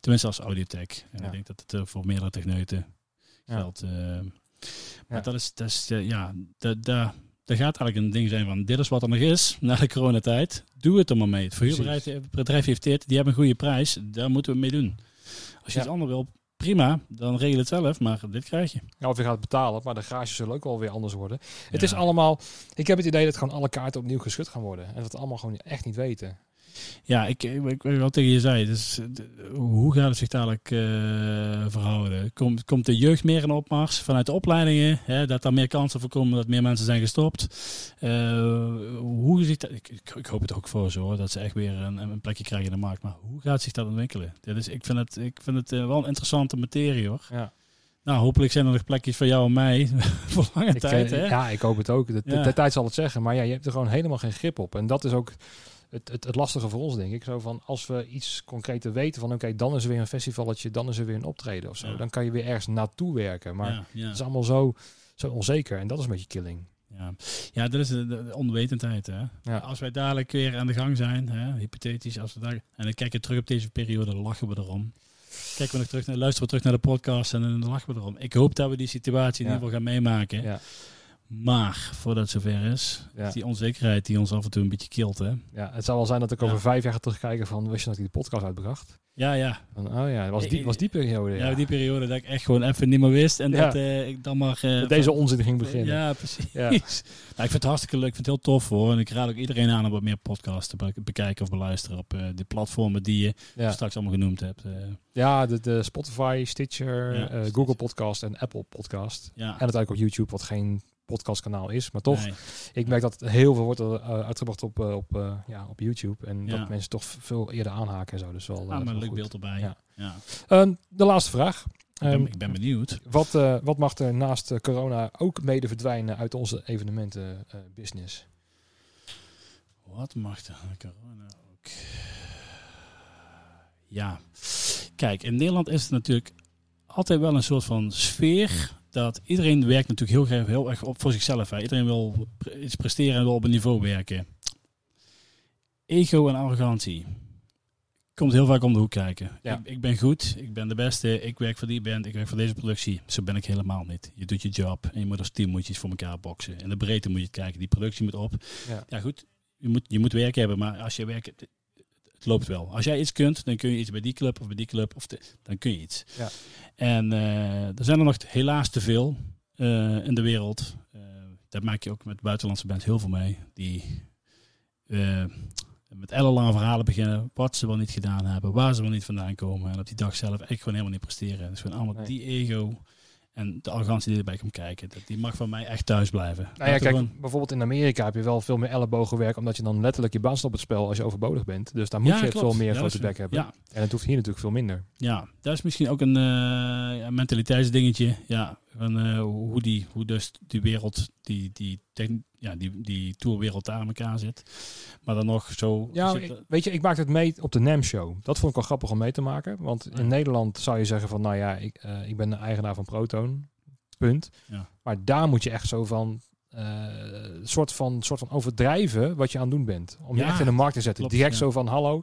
[SPEAKER 2] tenminste als audiotech. En
[SPEAKER 1] Ja.
[SPEAKER 2] ik denk dat het eh, voor meerdere techneuten geldt. eh. maar
[SPEAKER 1] Ja.
[SPEAKER 2] dat is, dat is ja, dat, dat, dat gaat eigenlijk een ding zijn van dit is wat er nog is na de coronatijd. Doe het er maar mee. Het verhuurbedrijf het bedrijf heeft dit, die hebben een goede prijs. Daar moeten we mee doen. Als je
[SPEAKER 1] Ja.
[SPEAKER 2] iets anders wil, prima. Dan regel het zelf. Maar dit krijg je.
[SPEAKER 1] Ja, of je gaat het betalen, maar de garages zullen ook wel weer anders worden. Het is allemaal, ik heb het idee dat gewoon alle kaarten opnieuw geschud gaan worden. En dat we het allemaal gewoon echt niet weten.
[SPEAKER 2] Ja, ik, ik, ik weet wat tegen je zei. Dus, hoe gaat het zich dadelijk eh, verhouden? Komt, komt de jeugd meer in opmars vanuit de opleidingen? Hè, dat daar meer kansen voor komen, dat meer mensen zijn gestopt? Eh, hoe ziet dat? Ik, ik, hoop het ook voor ze hoor, dat ze echt weer een, een plekje krijgen in de markt. Maar hoe gaat zich dat ontwikkelen? Dit is, ik vind het, ik vind het eh, wel een interessante materie hoor.
[SPEAKER 1] Ja.
[SPEAKER 2] Nou, hopelijk zijn er nog plekjes voor jou en mij voor lange
[SPEAKER 1] Ik,
[SPEAKER 2] tijd. Hè?
[SPEAKER 1] ja, ik hoop het ook. De, de-
[SPEAKER 2] Ja.
[SPEAKER 1] de tijd zal het zeggen. Maar ja, je hebt er gewoon helemaal geen grip op. En dat is ook het, het, het lastige voor ons, denk ik. Zo van, als we iets concreter weten van... oké, dan is er weer een festivalletje, dan is er weer een optreden of zo.
[SPEAKER 2] Ja.
[SPEAKER 1] Dan kan je weer ergens naartoe werken. Maar
[SPEAKER 2] ja, ja.
[SPEAKER 1] het is allemaal zo, zo onzeker. En dat is een beetje killing.
[SPEAKER 2] Ja, ja dat is de, de onwetendheid. Hè? Als wij dadelijk weer aan de gang zijn, hè, hypothetisch, als we daar, en dan kijken we terug op deze periode, dan lachen we erom. Kijken we nog terug naar, luisteren we terug naar de podcast en dan lachen we erom. Ik hoop dat we die situatie in ieder geval gaan meemaken.
[SPEAKER 1] Ja.
[SPEAKER 2] Maar voordat het zover is,
[SPEAKER 1] Ja.
[SPEAKER 2] is die onzekerheid die ons af en toe een beetje kilt. Hè?
[SPEAKER 1] Ja, het zou wel zijn dat ik over
[SPEAKER 2] Ja.
[SPEAKER 1] vijf jaar ga terugkijken van, wist je dat ik die podcast uitbracht?
[SPEAKER 2] Ja, ja.
[SPEAKER 1] Van, oh ja, was die, was die periode.
[SPEAKER 2] Ja,
[SPEAKER 1] Ja,
[SPEAKER 2] die periode dat ik echt gewoon even niet meer wist. En dat eh, ik dan maar... eh,
[SPEAKER 1] Dat deze onzin ging beginnen.
[SPEAKER 2] Ja, precies.
[SPEAKER 1] Ja.
[SPEAKER 2] Nou, ik vind het hartstikke leuk. Ik vind het heel tof hoor. En ik raad ook iedereen aan om wat meer podcasts te be- bekijken of beluisteren op eh, de platformen die je straks allemaal genoemd hebt.
[SPEAKER 1] Ja, de, de Spotify, Stitcher, Google Podcast en Apple Podcast.
[SPEAKER 2] ja.
[SPEAKER 1] En natuurlijk op YouTube, wat geen podcastkanaal is. Maar toch,
[SPEAKER 2] Nee.
[SPEAKER 1] ik merk dat heel veel wordt eh, uitgebracht op, eh, op, eh, ja, op YouTube. En
[SPEAKER 2] Ja.
[SPEAKER 1] dat mensen toch veel eerder aanhaken en zo. Dus wel, eh,
[SPEAKER 2] Ah, maar
[SPEAKER 1] wel
[SPEAKER 2] een leuk
[SPEAKER 1] goed.
[SPEAKER 2] beeld erbij.
[SPEAKER 1] Ja.
[SPEAKER 2] Ja.
[SPEAKER 1] Ehm, de laatste vraag.
[SPEAKER 2] Ik, ben,
[SPEAKER 1] Ehm,
[SPEAKER 2] ik ben benieuwd.
[SPEAKER 1] wat, wat mag er naast corona ook mede verdwijnen uit onze evenementen eh, business?
[SPEAKER 2] Wat mag er aan corona ook? Ja, kijk, in Nederland is het natuurlijk altijd wel een soort van sfeer dat iedereen werkt natuurlijk heel, graag- heel erg op voor zichzelf. Hè. Iedereen wil iets presteren en wil op een niveau werken. Ego en arrogantie komt heel vaak om de hoek kijken.
[SPEAKER 1] Ja.
[SPEAKER 2] Ik, ik ben goed, ik ben de beste, ik werk voor die band, ik werk voor deze productie. Zo ben ik helemaal niet. Je doet je job en je moet als team moet je iets voor elkaar boksen. In de breedte moet je kijken, die productie moet op.
[SPEAKER 1] Ja.
[SPEAKER 2] Ja, goed, je moet, je moet werk hebben, maar als je werk hebt, het loopt wel. Als jij iets kunt, dan kun je iets bij die club of bij die club, of dan kun je iets.
[SPEAKER 1] Ja.
[SPEAKER 2] En eh, er zijn er nog helaas te veel eh, in de wereld. Eh, daar maak je ook met buitenlandse bands heel veel mee. Die met ellenlange verhalen beginnen, wat ze wel niet gedaan hebben, waar ze wel niet vandaan komen. En op die dag zelf echt gewoon helemaal niet presteren. Dus gewoon allemaal
[SPEAKER 1] Nee.
[SPEAKER 2] die ego en de arrogantie die erbij komt kijken. Dat, die mag van mij echt thuis blijven.
[SPEAKER 1] Nou ja, kijk,
[SPEAKER 2] gewoon-
[SPEAKER 1] bijvoorbeeld in Amerika heb je wel veel meer ellebogenwerk, omdat je dan letterlijk je baan op het spel als je overbodig bent. Dus daar moet
[SPEAKER 2] Ja,
[SPEAKER 1] je
[SPEAKER 2] klopt.
[SPEAKER 1] veel meer
[SPEAKER 2] Ja,
[SPEAKER 1] grote bek hebben.
[SPEAKER 2] Ja,
[SPEAKER 1] En het hoeft hier natuurlijk veel minder.
[SPEAKER 2] Ja, dat is misschien ook een, eh, mentaliteitsdingetje. Ja, van, eh, hoe, die, hoe dus die wereld, die, die, techn- ja, die, die tourwereld daar aan elkaar zit. Maar dan nog zo...
[SPEAKER 1] Ja,
[SPEAKER 2] zit-
[SPEAKER 1] ik- weet je, ik maakte het mee op de NAM Show. Dat vond ik wel grappig om mee te maken. Want in
[SPEAKER 2] Ja.
[SPEAKER 1] Nederland zou je zeggen van, nou ja, ik, eh, ik ben de eigenaar van Proton. Punt.
[SPEAKER 2] Ja.
[SPEAKER 1] Maar daar moet je echt zo van, eh, soort van, soort van overdrijven wat je aan het doen bent. Om je
[SPEAKER 2] Ja,
[SPEAKER 1] echt in de markt te zetten.
[SPEAKER 2] klopt,
[SPEAKER 1] Direct zo van, hallo,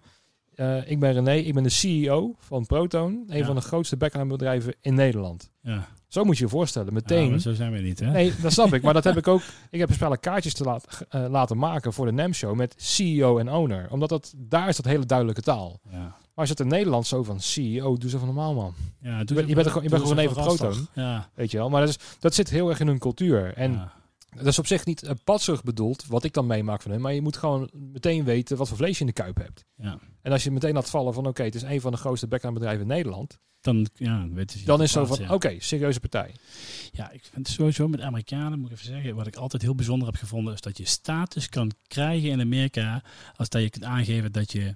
[SPEAKER 1] eh, ik ben René, ik ben de CEO van Proton. Een van de grootste background bedrijven in Nederland.
[SPEAKER 2] ja.
[SPEAKER 1] Zo moet je je voorstellen. Meteen.
[SPEAKER 2] maar zo zijn we niet, hè?
[SPEAKER 1] Nee, dat snap ik. Maar dat heb ik ook. Ik heb spellen kaartjes te laat, eh, laten maken voor de NAM show met CEO en owner. Omdat dat, daar is dat hele duidelijke taal.
[SPEAKER 2] Ja.
[SPEAKER 1] Maar als je het in Nederland zo van CEO, doe ze van normaal man.
[SPEAKER 2] Ja,
[SPEAKER 1] Je bent- je bent gewoon- je bent gewoon even proton.
[SPEAKER 2] Ja.
[SPEAKER 1] Weet je wel. Maar dat, is, dat zit heel erg in hun cultuur. En
[SPEAKER 2] ja.
[SPEAKER 1] dat is op zich niet uh, patsig bedoeld, wat ik dan meemaak van hun. Maar je moet gewoon meteen weten wat voor vlees je in de kuip hebt.
[SPEAKER 2] Ja.
[SPEAKER 1] En als je meteen laat vallen van oké, het is een van de grootste background bedrijven in Nederland.
[SPEAKER 2] Dan, ja, weten ze
[SPEAKER 1] Dan is zo van
[SPEAKER 2] ja.
[SPEAKER 1] oké, serieuze partij.
[SPEAKER 2] Ja, ik vind het sowieso met Amerikanen, moet ik even zeggen, wat ik altijd heel bijzonder heb gevonden, is dat je status kan krijgen in Amerika als dat je kunt aangeven dat je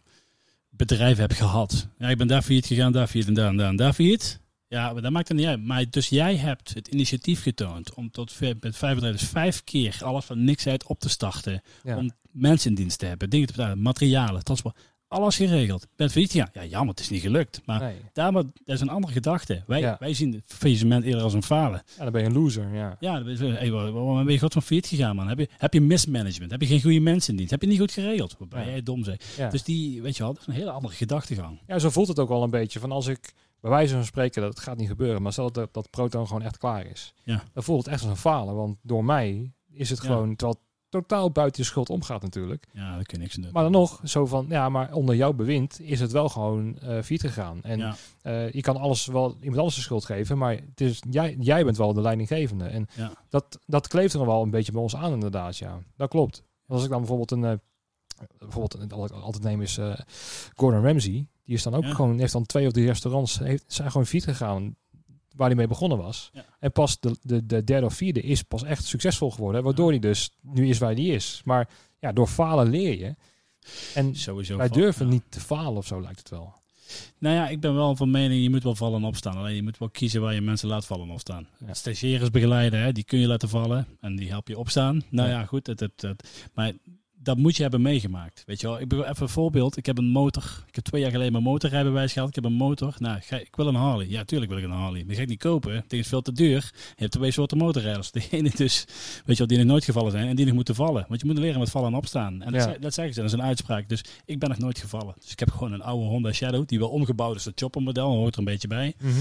[SPEAKER 2] bedrijf hebt gehad. Ja, ik ben daar failliet gegaan, daar failliet en daar en daar en daar failliet. Ja, maar dat maakt het niet uit. Maar dus jij hebt het initiatief getoond om tot met vijf bedrijven, dus vijf keer alles van niks uit op te starten.
[SPEAKER 1] Ja.
[SPEAKER 2] Om mensen in dienst te hebben, dingen te betalen, materialen, transport. Alles geregeld. Ben failliet. Ja, jammer, het is niet gelukt. Maar
[SPEAKER 1] Nee.
[SPEAKER 2] daar, dat is een andere gedachte. Wij,
[SPEAKER 1] Ja.
[SPEAKER 2] wij zien het faillissement eerder als een falen.
[SPEAKER 1] Ja, dan ben je een loser. Ja.
[SPEAKER 2] Ja, dan ben je- hey, waar- waarom ben je god van failliet gegaan, man? Heb je, heb je mismanagement? Heb je geen goede mensen in dienst? Heb je niet goed geregeld? Waarbij
[SPEAKER 1] Ja.
[SPEAKER 2] jij dom zei.
[SPEAKER 1] Ja.
[SPEAKER 2] Dus die, weet je wel, dat is een hele andere gedachtegang.
[SPEAKER 1] Ja, zo voelt het ook wel een beetje. Van als ik bij wijze van spreken, dat gaat niet gebeuren, maar stel dat, dat Proton gewoon echt klaar is.
[SPEAKER 2] Ja.
[SPEAKER 1] Dan voelt het echt als een falen, want door mij is het gewoon, terwijl het totaal buiten je schuld omgaat natuurlijk.
[SPEAKER 2] Ja, daar kun je niks doen.
[SPEAKER 1] Maar dan nog, zo van, ja, maar onder jouw bewind is het wel gewoon eh failliet gegaan. En
[SPEAKER 2] ja,
[SPEAKER 1] eh, je kan alles wel, iemand anders de schuld geven, maar het is, jij, jij bent wel de leidinggevende. En
[SPEAKER 2] ja,
[SPEAKER 1] dat, dat kleeft er wel een beetje bij ons aan inderdaad, ja. Dat klopt. Als ik dan bijvoorbeeld een, eh, bijvoorbeeld wat ik altijd neem is Gordon Ramsay. Die is dan ook
[SPEAKER 2] Ja.
[SPEAKER 1] gewoon, heeft dan twee of drie restaurants, heeft, zijn gewoon failliet gegaan waar hij mee begonnen was.
[SPEAKER 2] Ja.
[SPEAKER 1] En pas de, de, de derde of vierde is pas echt succesvol geworden, waardoor hij dus nu is waar hij is. Maar ja, door falen leer je. En
[SPEAKER 2] sowieso.
[SPEAKER 1] wij durven
[SPEAKER 2] ja.
[SPEAKER 1] niet te falen of zo lijkt het wel.
[SPEAKER 2] Nou ja, ik ben wel van mening, je moet wel vallen en opstaan. Alleen je moet wel kiezen waar je mensen laat vallen en opstaan.
[SPEAKER 1] Ja.
[SPEAKER 2] Stagiaires begeleiden, hè, die kun je laten vallen en die help je opstaan. Nou
[SPEAKER 1] Ja.
[SPEAKER 2] ja, goed. Het, het, het, maar dat moet je hebben meegemaakt. Weet je wel, ik ben even een voorbeeld. Ik heb een motor. Ik heb twee jaar geleden mijn motorrijbewijs gehad. Ik heb een motor. Nou, ga, ik wil een Harley. Ja, tuurlijk wil ik een Harley. Maar die ga ik niet kopen. Het is veel te duur. Je hebt twee soorten motorrijders. De ene dus, weet je wel, die nog nooit gevallen zijn en die nog moeten vallen. Want je moet leren met vallen en opstaan. En dat,
[SPEAKER 1] Ja.
[SPEAKER 2] dat zeggen ze, dat is een uitspraak. Dus ik ben nog nooit gevallen. Dus ik heb gewoon een oude Honda Shadow, die wel omgebouwd is. Dat chopper model, hoort er een beetje bij.
[SPEAKER 1] Mhm.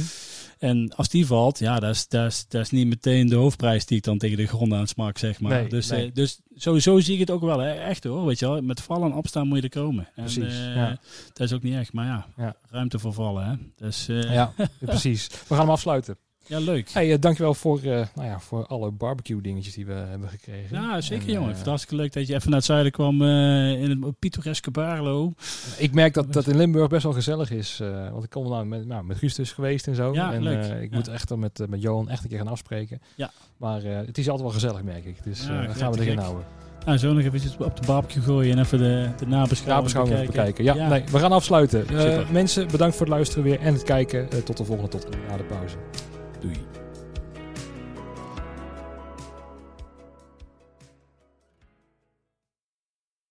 [SPEAKER 2] En als die valt, ja, dat is, dat, is, dat is niet meteen de hoofdprijs die ik dan tegen de grond aan smak, zeg maar.
[SPEAKER 1] Nee,
[SPEAKER 2] dus,
[SPEAKER 1] nee.
[SPEAKER 2] eh, dus sowieso zie ik het ook wel, hè. Echt hoor, weet je wel. Met vallen en opstaan moet je er komen. En,
[SPEAKER 1] Precies,
[SPEAKER 2] eh,
[SPEAKER 1] ja.
[SPEAKER 2] Dat is ook niet echt, maar ja,
[SPEAKER 1] Ja.
[SPEAKER 2] ruimte voor vallen, hè. Dus eh, ja.
[SPEAKER 1] Ja, precies. We gaan hem afsluiten.
[SPEAKER 2] leuk.
[SPEAKER 1] Hey, eh, dankjewel voor, nou ja, voor alle barbecue dingetjes die we hebben gekregen.
[SPEAKER 2] Ja, zeker
[SPEAKER 1] En,
[SPEAKER 2] jongen. hartstikke leuk dat je even naar het zuiden kwam in het pittoreske Baarlo.
[SPEAKER 1] ik merk dat dat in Limburg best wel gezellig is. want ik kom nou met, nou, met Guus dus geweest en zo.
[SPEAKER 2] Ja,
[SPEAKER 1] en
[SPEAKER 2] leuk.
[SPEAKER 1] ik
[SPEAKER 2] Ja.
[SPEAKER 1] moet echt met, met Johan echt een keer gaan afspreken.
[SPEAKER 2] Ja.
[SPEAKER 1] Maar het is altijd wel gezellig, merk ik. Dus
[SPEAKER 2] Ja, ja,
[SPEAKER 1] daar gaan we erin houden.
[SPEAKER 2] Nou, zo nog even iets op de barbecue gooien en even de, de nabeschouwing,
[SPEAKER 1] even bekijken. Ja, nee, we gaan afsluiten. Eh, mensen, bedankt voor het luisteren weer en het kijken. Eh, tot de volgende, tot na de pauze.
[SPEAKER 2] Doei.